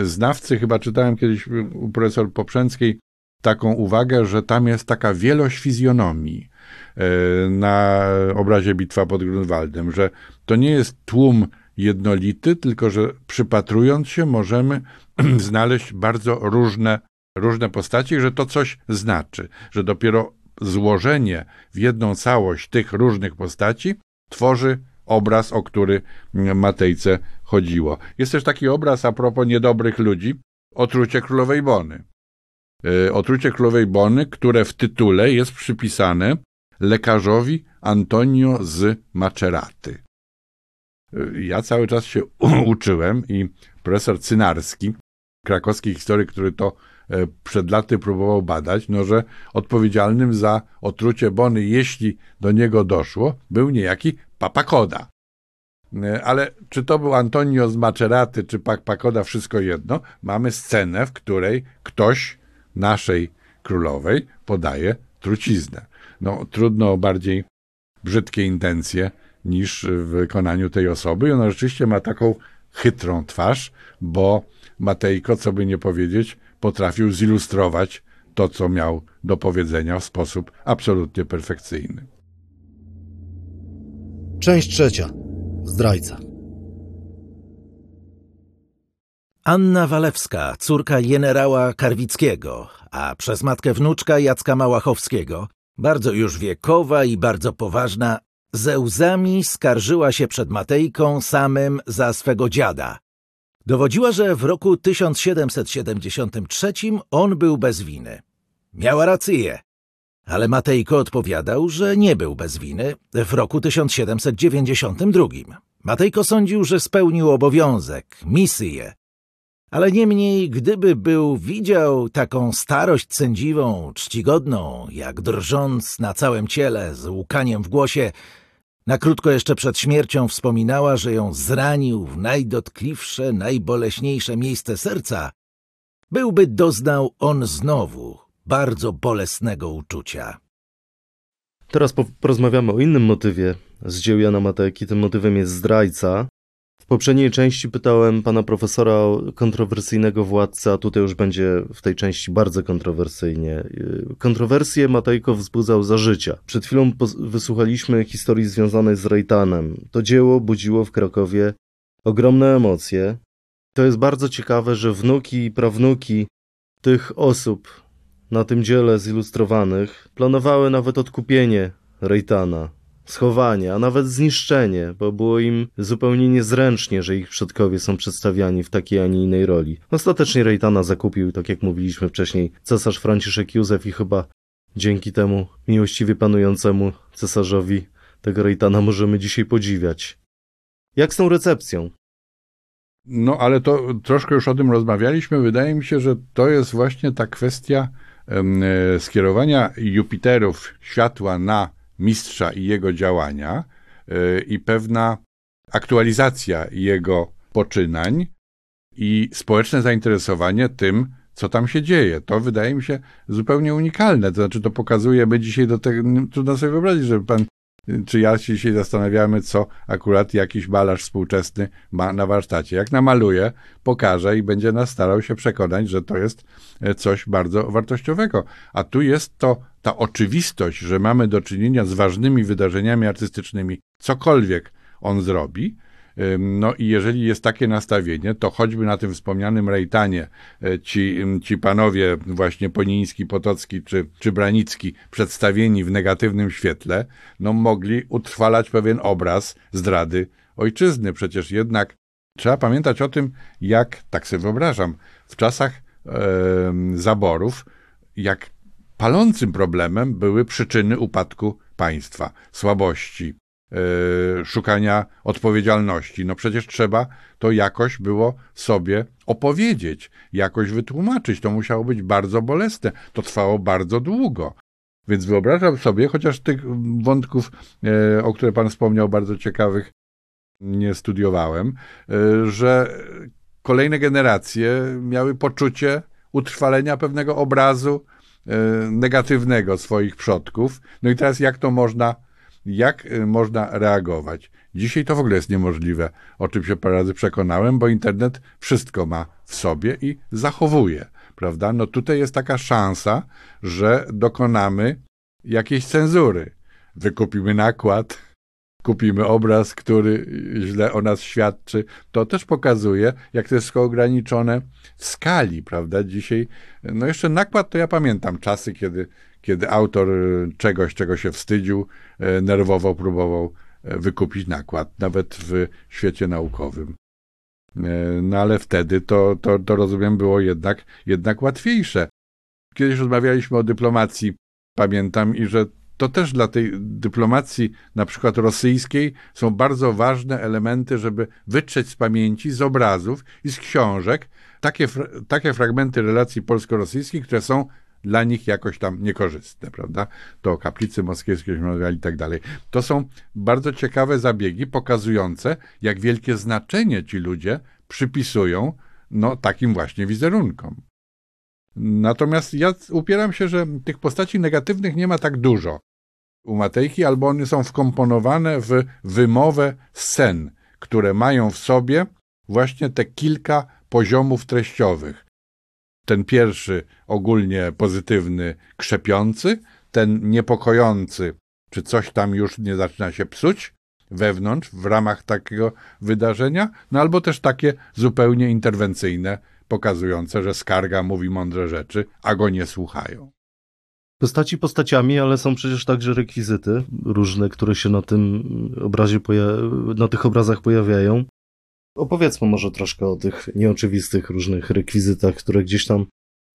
S2: znawcy, chyba czytałem kiedyś u profesor Poprzęckiej, taką uwagę, że tam jest taka wielość fizjonomii e, na obrazie Bitwa pod Grunwaldem, że to nie jest tłum jednolity, tylko że przypatrując się możemy znaleźć bardzo różne, różne postaci, że to coś znaczy, że dopiero złożenie w jedną całość tych różnych postaci tworzy obraz, o który Matejce chodziło. Jest też taki obraz a propos niedobrych ludzi, otrucie królowej Bony. E, otrucie królowej Bony, które w tytule jest przypisane lekarzowi Antonio z Maceraty. E, ja cały czas się uczyłem i profesor Cynarski, krakowski historyk, który to przed laty próbował badać, no że odpowiedzialnym za otrucie Bony, jeśli do niego doszło, był niejaki Papakoda. Ale czy to był Antonio z Maceraty, czy Papakoda, wszystko jedno, mamy scenę, w której ktoś naszej królowej podaje truciznę. No, trudno o bardziej brzydkie intencje niż w wykonaniu tej osoby. I ona rzeczywiście ma taką chytrą twarz, bo Matejko, co by nie powiedzieć, potrafił zilustrować to, co miał do powiedzenia w sposób absolutnie perfekcyjny.
S1: Część trzecia. Zdrajca.
S3: Anna Walewska, córka generała Karwickiego, a przez matkę wnuczka Jacka Małachowskiego, bardzo już wiekowa i bardzo poważna, ze łzami skarżyła się przed Matejką samym za swego dziada. Dowodziła, że w roku 1773 on był bez winy. Miała rację, ale Matejko odpowiadał, że nie był bez winy w roku 1792. Matejko sądził, że spełnił obowiązek, misję, ale niemniej, gdyby był widział taką starość sędziwą, czcigodną, jak drżąc na całym ciele, z łkaniem w głosie, na krótko jeszcze przed śmiercią wspominała, że ją zranił w najdotkliwsze, najboleśniejsze miejsce serca, byłby doznał on znowu bardzo bolesnego uczucia.
S1: Teraz porozmawiamy o innym motywie z dzieł Jana Matejki. Tym motywem jest zdrajca, poprzedniej części pytałem pana profesora o kontrowersyjnego władcę, a tutaj już będzie w tej części bardzo kontrowersyjnie. Kontrowersje Matejko wzbudzał za życia. Przed chwilą wysłuchaliśmy historii związanej z Rejtanem. To dzieło budziło w Krakowie ogromne emocje. To jest bardzo ciekawe, że wnuki i prawnuki tych osób na tym dziele zilustrowanych planowały nawet odkupienie Rejtana, schowanie, a nawet zniszczenie, bo było im zupełnie niezręcznie, że ich przodkowie są przedstawiani w takiej, a nie innej roli. Ostatecznie Rejtana zakupił, tak jak mówiliśmy wcześniej, cesarz Franciszek Józef i chyba dzięki temu miłościwie panującemu cesarzowi tego Rejtana możemy dzisiaj podziwiać. Jak z tą recepcją?
S2: No, ale to troszkę już o tym rozmawialiśmy. Wydaje mi się, że to jest właśnie ta kwestia e, skierowania Jupiterów światła na mistrza i jego działania e, i pewna aktualizacja jego poczynań i społeczne zainteresowanie tym, co tam się dzieje. To wydaje mi się zupełnie unikalne. To znaczy, to pokazuje, my dzisiaj do tego, trudno sobie wyobrazić, że pan czy ja się dzisiaj zastanawiamy, co akurat jakiś malarz współczesny ma na warsztacie. Jak namaluje, pokaże i będzie nas starał się przekonać, że to jest e, coś bardzo wartościowego. A tu jest to ta oczywistość, że mamy do czynienia z ważnymi wydarzeniami artystycznymi, cokolwiek on zrobi, no i jeżeli jest takie nastawienie, to choćby na tym wspomnianym Rejtanie e, ci, ci panowie właśnie Poniński, Potocki czy, czy Branicki przedstawieni w negatywnym świetle, no mogli utrwalać pewien obraz zdrady ojczyzny. Przecież jednak trzeba pamiętać o tym, jak, tak sobie wyobrażam, w czasach e, zaborów, jak palącym problemem były przyczyny upadku państwa, słabości, E, szukania odpowiedzialności. No przecież trzeba to jakoś było sobie opowiedzieć, jakoś wytłumaczyć. To musiało być bardzo bolesne. To trwało bardzo długo. Więc wyobrażam sobie, chociaż tych wątków, e, o które Pan wspomniał, bardzo ciekawych, nie studiowałem, e, że kolejne generacje miały poczucie utrwalenia pewnego obrazu negatywnego swoich przodków. No i teraz jak to można jak y, można reagować. Dzisiaj to w ogóle jest niemożliwe, o czym się parę razy przekonałem, bo internet wszystko ma w sobie i zachowuje, prawda? No tutaj jest taka szansa, że dokonamy jakiejś cenzury. Wykupimy nakład, kupimy obraz, który źle o nas świadczy. To też pokazuje, jak to jest ograniczone w skali, prawda? Dzisiaj, no jeszcze nakład to ja pamiętam czasy, kiedy kiedy autor e, czegoś, czego się wstydził, e, nerwowo próbował e, wykupić nakład, nawet w świecie naukowym. No ale wtedy to, to, to rozumiem było jednak, jednak łatwiejsze. Kiedyś rozmawialiśmy o dyplomacji, pamiętam, i że to też dla tej dyplomacji, na przykład rosyjskiej, są bardzo ważne elementy, żeby wytrzeć z pamięci, z obrazów i z książek takie, takie fragmenty relacji polsko-rosyjskich, które są dla nich jakoś tam niekorzystne, prawda? To kaplicy moskiewskie i tak dalej. To są bardzo ciekawe zabiegi pokazujące, jak wielkie znaczenie ci ludzie przypisują no, takim właśnie wizerunkom. Natomiast ja upieram się, że tych postaci negatywnych nie ma tak dużo u Matejki, albo one są wkomponowane w wymowę scen, które mają w sobie właśnie te kilka poziomów treściowych ten pierwszy ogólnie pozytywny, krzepiący, ten niepokojący, czy coś tam już nie zaczyna się psuć wewnątrz, w ramach takiego wydarzenia, no albo też takie zupełnie interwencyjne, pokazujące, że skarga mówi mądre rzeczy, a go nie słuchają.
S1: Postaci postaciami, ale są przecież także rekwizyty różne, które się na tym obrazie, na tych obrazach pojawiają. Opowiedzmy może troszkę o tych nieoczywistych różnych rekwizytach, które gdzieś tam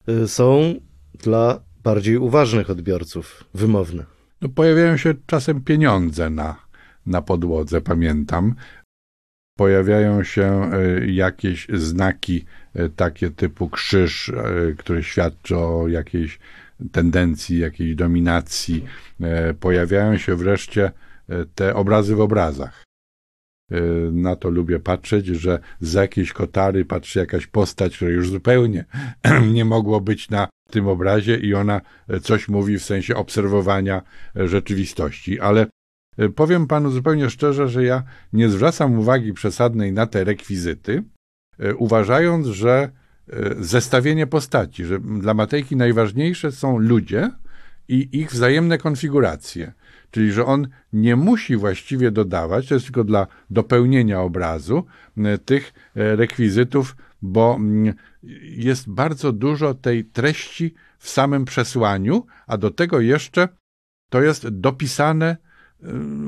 S1: y, są dla bardziej uważnych odbiorców, wymowne.
S2: No, pojawiają się czasem pieniądze na, na podłodze, pamiętam. Pojawiają się y, jakieś znaki y, takie typu krzyż, który świadczy o jakiejś tendencji, jakiejś dominacji. Pojawiają się wreszcie te obrazy w obrazach. Y, na to lubię patrzeć, że z jakiejś kotary patrzy jakaś postać, która już zupełnie nie mogło być na tym obrazie i ona coś mówi w sensie obserwowania rzeczywistości. Ale powiem panu zupełnie szczerze, że ja nie zwracam uwagi przesadnej na te rekwizyty, uważając, że zestawienie postaci, że dla Matejki najważniejsze są ludzie i ich wzajemne konfiguracje. Czyli, że on nie musi właściwie dodawać, to jest tylko dla dopełnienia obrazu e, tych e, rekwizytów, bo mm, jest bardzo dużo tej treści w samym przesłaniu, a do tego jeszcze to jest dopisane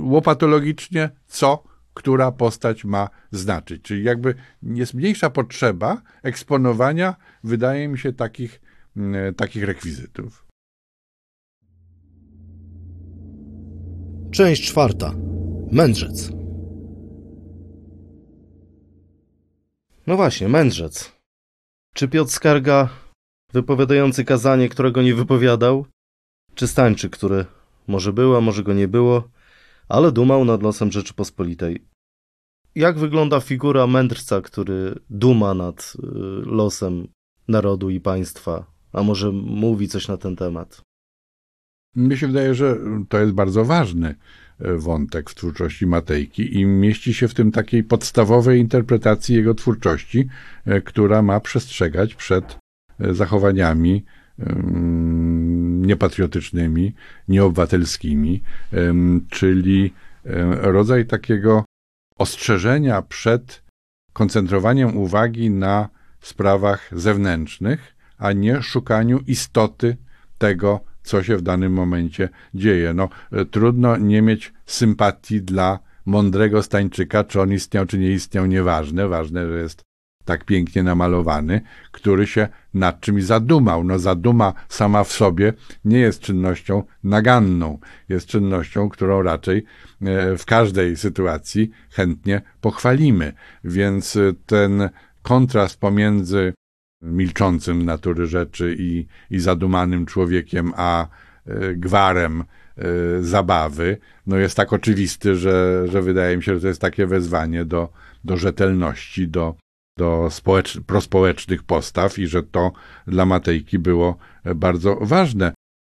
S2: łopatologicznie, co która postać ma znaczyć. Czyli jakby jest mniejsza potrzeba eksponowania, wydaje mi się, takich, mm, takich rekwizytów.
S1: Część czwarta. Mędrzec. No właśnie, mędrzec. Czy Piotr Skarga, wypowiadający kazanie, którego nie wypowiadał? Czy Stańczyk, który może było, może go nie było, ale dumał nad losem Rzeczypospolitej? Jak wygląda figura mędrca, który duma nad y, losem narodu i państwa? A może mówi coś na ten temat?
S2: Mi się wydaje, że to jest bardzo ważny e, wątek w twórczości Matejki i mieści się w tym takiej podstawowej interpretacji jego twórczości, e, która ma przestrzegać przed zachowaniami niepatriotycznymi, nieobywatelskimi, czyli rodzaj takiego ostrzeżenia przed koncentrowaniem uwagi na sprawach zewnętrznych, a nie szukaniu istoty tego, co się w danym momencie dzieje. No, e, trudno nie mieć sympatii dla mądrego Stańczyka, czy on istniał, czy nie istniał, nieważne. Ważne, że jest tak pięknie namalowany, który się nad czymś zadumał. No zaduma sama w sobie nie jest czynnością naganną, jest czynnością, którą raczej e, w każdej sytuacji chętnie pochwalimy. Więc e, ten kontrast pomiędzy milczącym natury rzeczy i, i zadumanym człowiekiem, a e, gwarem zabawy, no jest tak oczywisty, że, że wydaje mi się, że to jest takie wezwanie do, do rzetelności, do, do społecz- prospołecznych postaw i że to dla Matejki było bardzo ważne.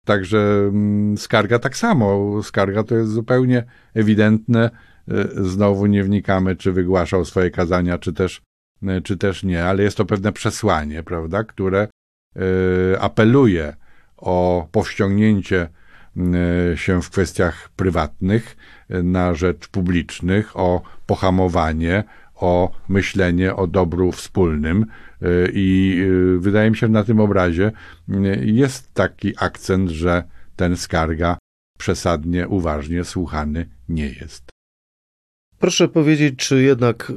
S2: Także mm, skarga tak samo. Skarga to jest zupełnie ewidentne. E, znowu nie wnikamy, czy wygłaszał swoje kazania, czy też, e, czy też nie, ale jest to pewne przesłanie, prawda, które e, apeluje o powściągnięcie się w kwestiach prywatnych na rzecz publicznych, o pohamowanie, o myślenie o dobru wspólnym. Y, I y, wydaje mi się, że na tym obrazie jest taki akcent, że ten skarga przesadnie uważnie słuchany nie jest.
S1: Proszę powiedzieć, czy jednak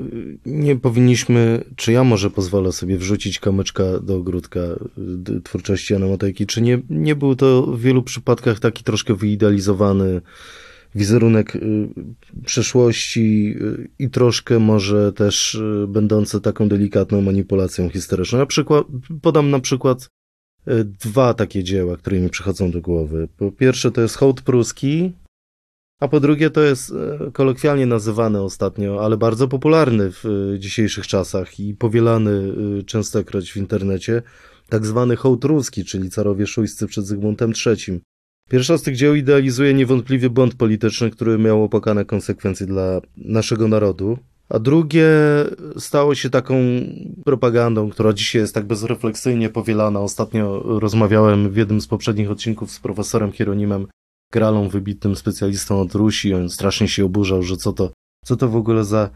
S1: nie powinniśmy, czy ja może pozwolę sobie wrzucić kamyczka do ogródka twórczości Jana Matejki, czy nie, nie był to w wielu przypadkach taki troszkę wyidealizowany wizerunek y, przeszłości y, i troszkę może też y, będące taką delikatną manipulacją historyczną. Na przykład, podam na przykład dwa takie dzieła, które mi przychodzą do głowy. Po pierwsze to jest hołd pruski, a po drugie to jest kolokwialnie nazywany ostatnio, ale bardzo popularny w dzisiejszych czasach i powielany częstokroć w internecie, tak zwany hołd ruski, czyli carowie szujscy przed Zygmuntem III. Pierwsza z tych dzieł idealizuje niewątpliwie błąd polityczny, który miał opłakane konsekwencje dla naszego narodu. A drugie stało się taką propagandą, która dzisiaj jest tak bezrefleksyjnie powielana. Ostatnio rozmawiałem w jednym z poprzednich odcinków z profesorem Hieronimem Gralą, wybitnym specjalistą od Rusi. On strasznie się oburzał, że co to, co to w ogóle za,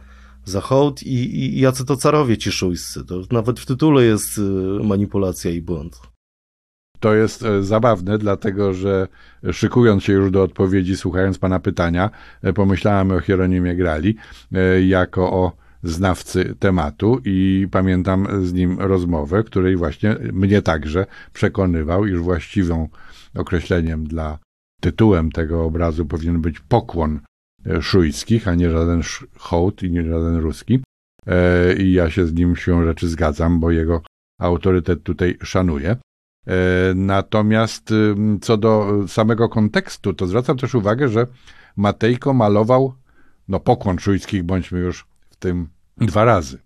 S1: za hołd i, i jacy to carowie ci szujscy. To nawet w tytule jest y, manipulacja i błąd.
S2: To jest e, zabawne, dlatego że szykując się już do odpowiedzi, słuchając pana pytania, e, pomyślałem o Hieronimie Grali e, jako o znawcy tematu i pamiętam z nim rozmowę, której właśnie mnie także przekonywał, iż właściwą określeniem dla tytułem tego obrazu powinien być pokłon szujskich, a nie żaden hołd i nie żaden ruski. I ja się z nim się rzeczy zgadzam, bo jego autorytet tutaj szanuję. E, natomiast co do samego kontekstu, to zwracam też uwagę, że Matejko malował no, pokłon szujskich, bądźmy już w tym dwa razy.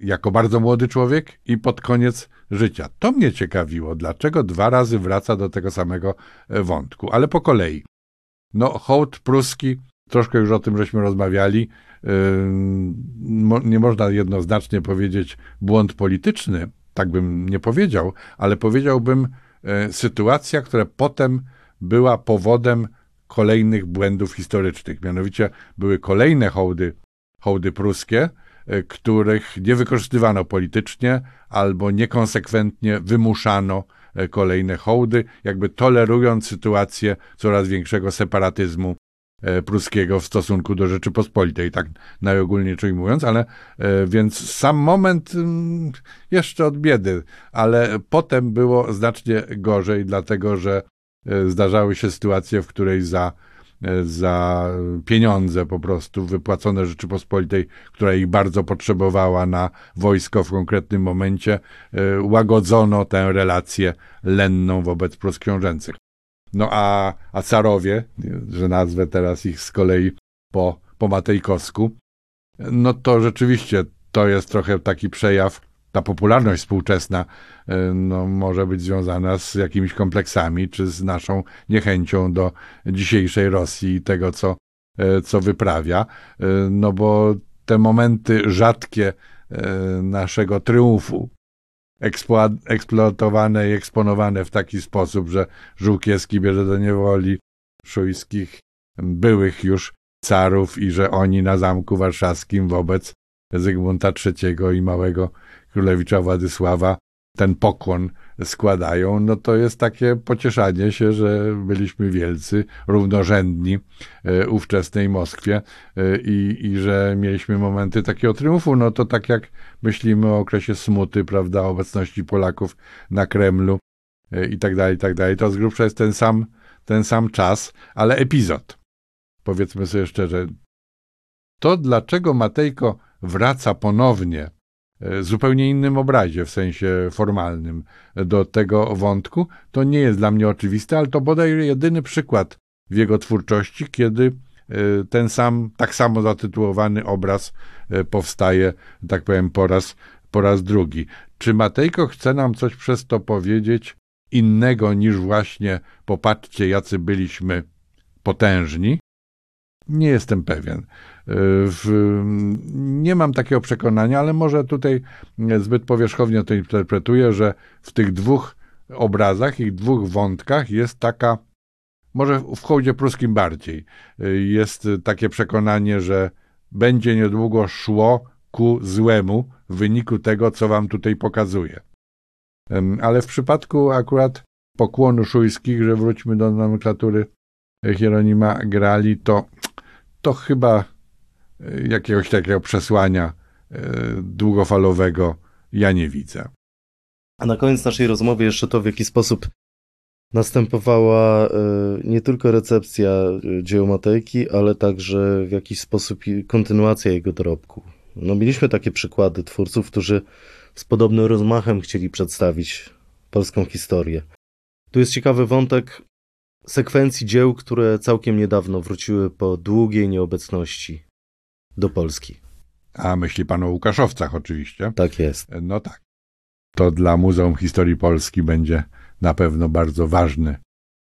S2: Jako bardzo młody człowiek i pod koniec życia. To mnie ciekawiło, dlaczego dwa razy wraca do tego samego e, wątku, ale po kolei. No, hołd pruski, troszkę już o tym żeśmy rozmawiali, nie można jednoznacznie powiedzieć błąd polityczny, tak bym nie powiedział, ale powiedziałbym e, sytuacja, która potem była powodem kolejnych błędów historycznych. Mianowicie były kolejne hołdy, hołdy pruskie, e, których nie wykorzystywano politycznie albo niekonsekwentnie wymuszano e, kolejne hołdy, jakby tolerując sytuację coraz większego separatyzmu pruskiego w stosunku do Rzeczypospolitej, tak najogólniej mówiąc, ale więc sam moment mm, jeszcze od biedy, ale potem było znacznie gorzej, dlatego że zdarzały się sytuacje, w której za E, za pieniądze po prostu wypłacone Rzeczypospolitej, która ich bardzo potrzebowała na wojsko w konkretnym momencie, e, łagodzono tę relację lenną wobec Prus książęcych. No a, a carowie, że nazwę teraz ich z kolei po, po Matejkowsku, no to rzeczywiście to jest trochę taki przejaw ta popularność współczesna e, no, może być związana z jakimiś kompleksami, czy z naszą niechęcią do dzisiejszej Rosji i tego, co, e, co wyprawia, e, no bo te momenty rzadkie naszego triumfu, eksploatowane i eksponowane w taki sposób, że Żółkiewski bierze do niewoli szujskich byłych już carów i że oni na Zamku Warszawskim wobec Zygmunta III i małego królewicza Władysława ten pokłon składają, no to jest takie pocieszanie się, że byliśmy wielcy, równorzędni e, ówczesnej Moskwie e, i, i że mieliśmy momenty takiego triumfu, no to tak jak myślimy o okresie smuty, prawda, obecności Polaków na Kremlu e, i tak dalej, i tak dalej, to z grubsza jest ten sam, ten sam czas, ale epizod. Powiedzmy sobie szczerze, to dlaczego Matejko wraca ponownie zupełnie innym obrazie, w sensie formalnym, do tego wątku. To nie jest dla mnie oczywiste, ale to bodaj jedyny przykład w jego twórczości, kiedy e, ten sam, tak samo zatytułowany obraz e, powstaje, tak powiem, po raz, po raz drugi. Czy Matejko chce nam coś przez to powiedzieć innego niż właśnie popatrzcie, jacy byliśmy potężni? Nie jestem pewien. W, nie mam takiego przekonania, ale może tutaj zbyt powierzchownie to interpretuję, że w tych dwóch obrazach i dwóch wątkach jest taka, może w hołdzie pruskim bardziej, jest takie przekonanie, że będzie niedługo szło ku złemu w wyniku tego, co wam tutaj pokazuję. Ale w przypadku akurat pokłonu szujskich, że wróćmy do nomenklatury Hieronima Grali, to, to chyba jakiegoś takiego przesłania e, długofalowego ja nie widzę.
S1: A na koniec naszej rozmowy jeszcze to, w jaki sposób następowała e, nie tylko recepcja e, dzieł Matejki, ale także w jakiś sposób kontynuacja jego dorobku. No, mieliśmy takie przykłady twórców, którzy z podobnym rozmachem chcieli przedstawić polską historię. Tu jest ciekawy wątek sekwencji dzieł, które całkiem niedawno wróciły po długiej nieobecności do Polski.
S2: A myśli pan o Łukaszowcach oczywiście.
S1: Tak jest.
S2: No tak. To dla Muzeum Historii Polski będzie na pewno bardzo ważny,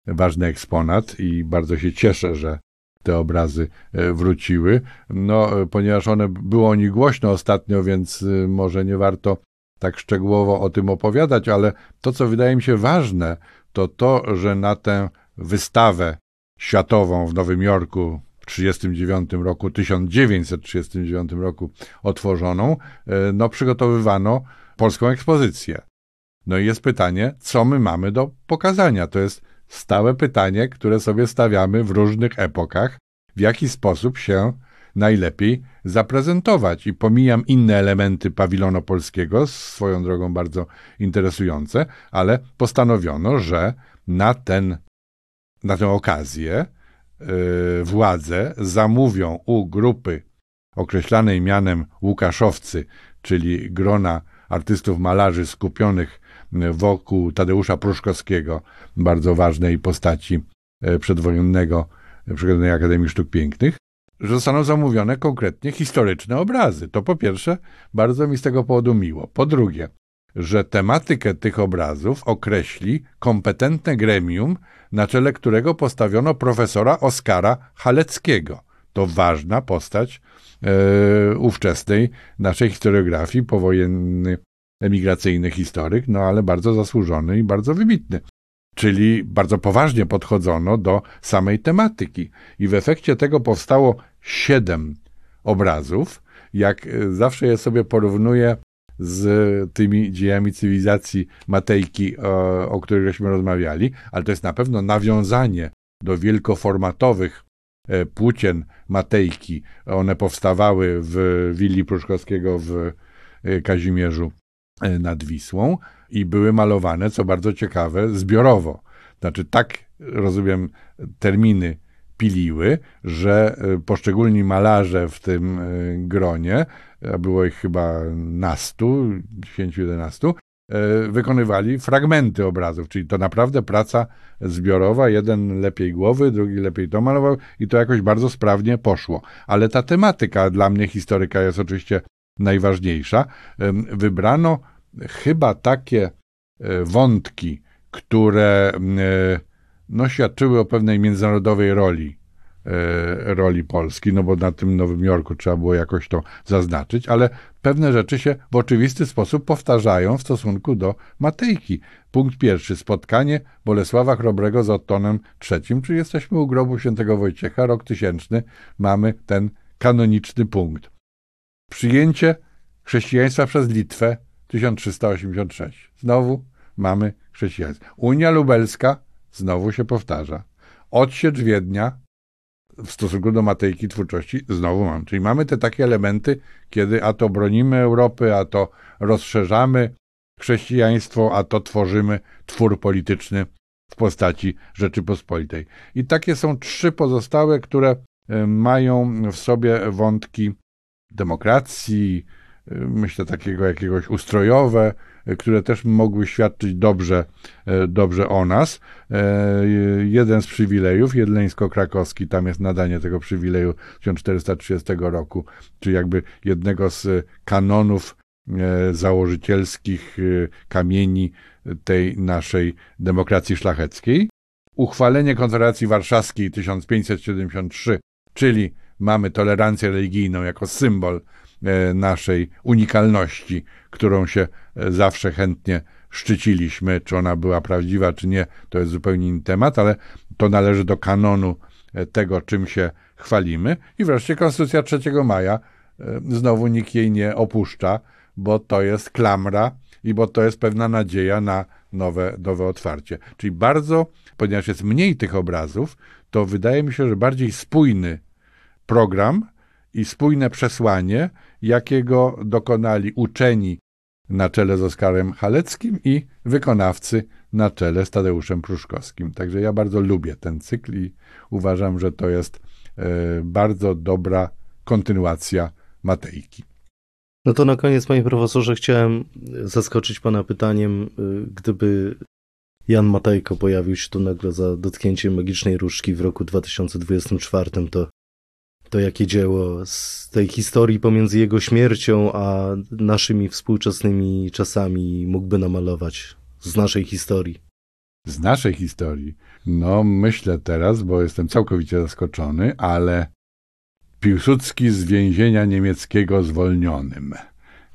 S2: ważny eksponat i bardzo się cieszę, że te obrazy e, wróciły. No, ponieważ one było o nich głośno ostatnio, więc e, może nie warto tak szczegółowo o tym opowiadać, ale to, co wydaje mi się ważne, to to, że na tę wystawę światową w Nowym Jorku 1939 roku, 1939 roku otworzoną, e, no przygotowywano polską ekspozycję. No i jest pytanie, co my mamy do pokazania? To jest stałe pytanie, które sobie stawiamy w różnych epokach, w jaki sposób się najlepiej zaprezentować. I pomijam inne elementy pawilonu polskiego, swoją drogą bardzo interesujące, ale postanowiono, że na, ten, na tę okazję władze zamówią u grupy określanej mianem Łukaszowcy, czyli grona artystów malarzy skupionych wokół Tadeusza Pruszkowskiego, bardzo ważnej postaci y, przedwojennego Przedwojennej Akademii Sztuk Pięknych, że zostaną zamówione konkretnie historyczne obrazy. To po pierwsze, bardzo mi z tego powodu miło. Po drugie, że tematykę tych obrazów określi kompetentne gremium, na czele którego postawiono profesora Oskara Haleckiego. To ważna postać e, ówczesnej naszej historiografii, powojenny emigracyjny historyk, no ale bardzo zasłużony i bardzo wybitny. Czyli bardzo poważnie podchodzono do samej tematyki. I w efekcie tego powstało siedem obrazów. Jak zawsze je sobie porównuję z tymi dziejami cywilizacji Matejki, o, o których żeśmy rozmawiali, ale to jest na pewno nawiązanie do wielkoformatowych e, płócien Matejki. One powstawały w willi Pruszkowskiego w e, Kazimierzu e, nad Wisłą i były malowane, co bardzo ciekawe, zbiorowo. Znaczy, tak rozumiem, terminy piliły, że poszczególni malarze w tym gronie, a było ich chyba nastu, 10-11, wykonywali fragmenty obrazów, czyli to naprawdę praca zbiorowa, jeden lepiej głowy, drugi lepiej to malował i to jakoś bardzo sprawnie poszło. Ale ta tematyka dla mnie historyka jest oczywiście najważniejsza. Wybrano chyba takie wątki, które no, świadczyły o pewnej międzynarodowej roli E, roli Polski, no bo na tym Nowym Jorku trzeba było jakoś to zaznaczyć, ale pewne rzeczy się w oczywisty sposób powtarzają w stosunku do Matejki. Punkt pierwszy, spotkanie Bolesława Chrobrego z Ottonem III, czyli jesteśmy u grobu świętego Wojciecha, rok tysięczny, mamy ten kanoniczny punkt. Przyjęcie chrześcijaństwa przez Litwę 1386. Znowu mamy chrześcijaństwo. Unia Lubelska znowu się powtarza. Odsiecz Wiednia w stosunku do Matejki twórczości znowu mam. Czyli mamy te takie elementy, kiedy a to bronimy Europy, a to rozszerzamy chrześcijaństwo, a to tworzymy twór polityczny w postaci Rzeczypospolitej. I takie są trzy pozostałe, które e, mają w sobie wątki demokracji, e, myślę takiego jakiegoś ustrojowe, które też mogły świadczyć dobrze, e, dobrze o nas. E, jeden z przywilejów, jedleńsko-krakowski, tam jest nadanie tego przywileju 1430 roku, czy jakby jednego z kanonów e, założycielskich kamieni tej naszej demokracji szlacheckiej. Uchwalenie Konfederacji Warszawskiej 1573, czyli mamy tolerancję religijną jako symbol naszej unikalności, którą się zawsze chętnie szczyciliśmy, czy ona była prawdziwa, czy nie, to jest zupełnie inny temat, ale to należy do kanonu e, tego, czym się chwalimy. I wreszcie Konstytucja 3 maja, e, znowu nikt jej nie opuszcza, bo to jest klamra i bo to jest pewna nadzieja na nowe, nowe otwarcie. Czyli bardzo, ponieważ jest mniej tych obrazów, to wydaje mi się, że bardziej spójny program i spójne przesłanie, jakiego dokonali uczeni na czele z Oskarem Haleckim i wykonawcy na czele z Tadeuszem Pruszkowskim. Także ja bardzo lubię ten cykl i uważam, że to jest e, bardzo dobra kontynuacja Matejki.
S1: No to na koniec, panie profesorze, chciałem zaskoczyć pana pytaniem, e, gdyby Jan Matejko pojawił się tu nagle za dotknięciem magicznej różdżki w roku 2024, to to jakie dzieło z tej historii pomiędzy jego śmiercią a naszymi współczesnymi czasami mógłby namalować z naszej historii?
S2: Z naszej historii? No, myślę teraz, bo jestem całkowicie zaskoczony, ale Piłsudski z więzienia niemieckiego zwolnionym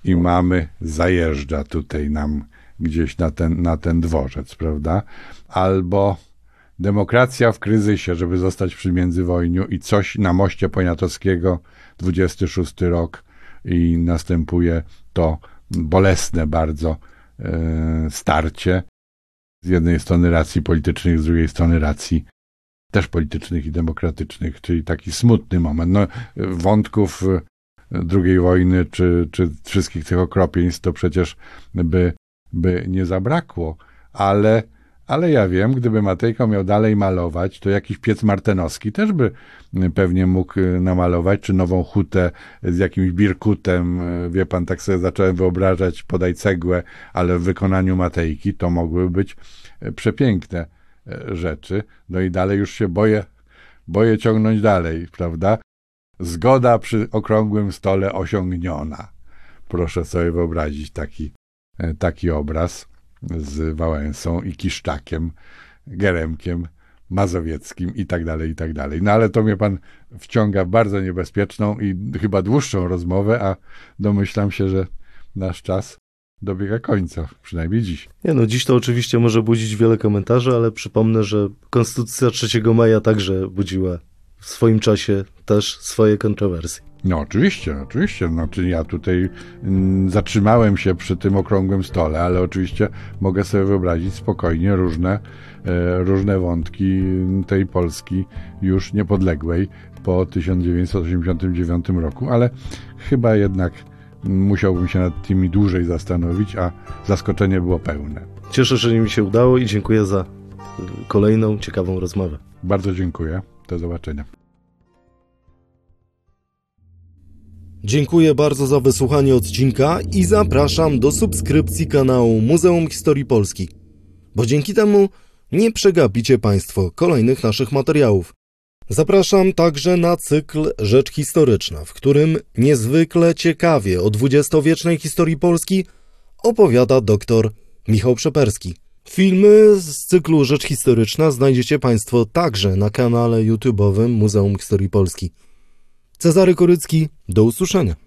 S2: i mamy, zajeżdża tutaj nam gdzieś na ten, na ten dworzec, prawda? Albo Demokracja w kryzysie, żeby zostać przy międzywojniu i coś na moście Poniatowskiego, 26 rok i następuje to bolesne bardzo e, starcie z jednej strony racji politycznych, z drugiej strony racji też politycznych i demokratycznych, czyli taki smutny moment. No, wątków II wojny, czy, czy wszystkich tych okropieństw to przecież by, by nie zabrakło, ale ale ja wiem, gdyby Matejko miał dalej malować, to jakiś piec martenowski też by y, pewnie mógł y, namalować, czy nową hutę z jakimś birkutem. Y, wie pan, tak sobie zacząłem wyobrażać, podaj cegłę, ale w wykonaniu Matejki to mogły być przepiękne rzeczy. No i dalej już się boję, boję ciągnąć dalej, prawda? Zgoda przy okrągłym stole osiągniona. Proszę sobie wyobrazić taki, taki obraz z Wałęsą i Kiszczakiem, Geremkiem, Mazowieckim i tak dalej, i tak dalej. No ale to mnie pan wciąga w bardzo niebezpieczną i chyba dłuższą rozmowę, a domyślam się, że nasz czas dobiega końca, przynajmniej dziś.
S1: Nie no, dziś to oczywiście może budzić wiele komentarzy, ale przypomnę, że Konstytucja 3 maja także budziła w swoim czasie też swoje kontrowersje.
S2: No oczywiście, oczywiście. Znaczy ja tutaj mm, zatrzymałem się przy tym okrągłym stole, ale oczywiście mogę sobie wyobrazić spokojnie różne, e, różne wątki tej Polski już niepodległej po 1989 roku, ale chyba jednak musiałbym się nad tymi dłużej zastanowić, a zaskoczenie było pełne.
S1: Cieszę się, że mi się udało i dziękuję za y, kolejną ciekawą rozmowę.
S2: Bardzo dziękuję. Do zobaczenia.
S1: Dziękuję bardzo za wysłuchanie odcinka i zapraszam do subskrypcji kanału Muzeum Historii Polski, bo dzięki temu nie przegapicie Państwo kolejnych naszych materiałów. Zapraszam także na cykl Rzecz Historyczna, w którym niezwykle ciekawie o dwudziestowiecznej historii Polski opowiada dr Michał Przeperski. Filmy z cyklu Rzecz Historyczna znajdziecie Państwo także na kanale YouTube'owym Muzeum Historii Polski. Cezary Korycki, do usłyszenia.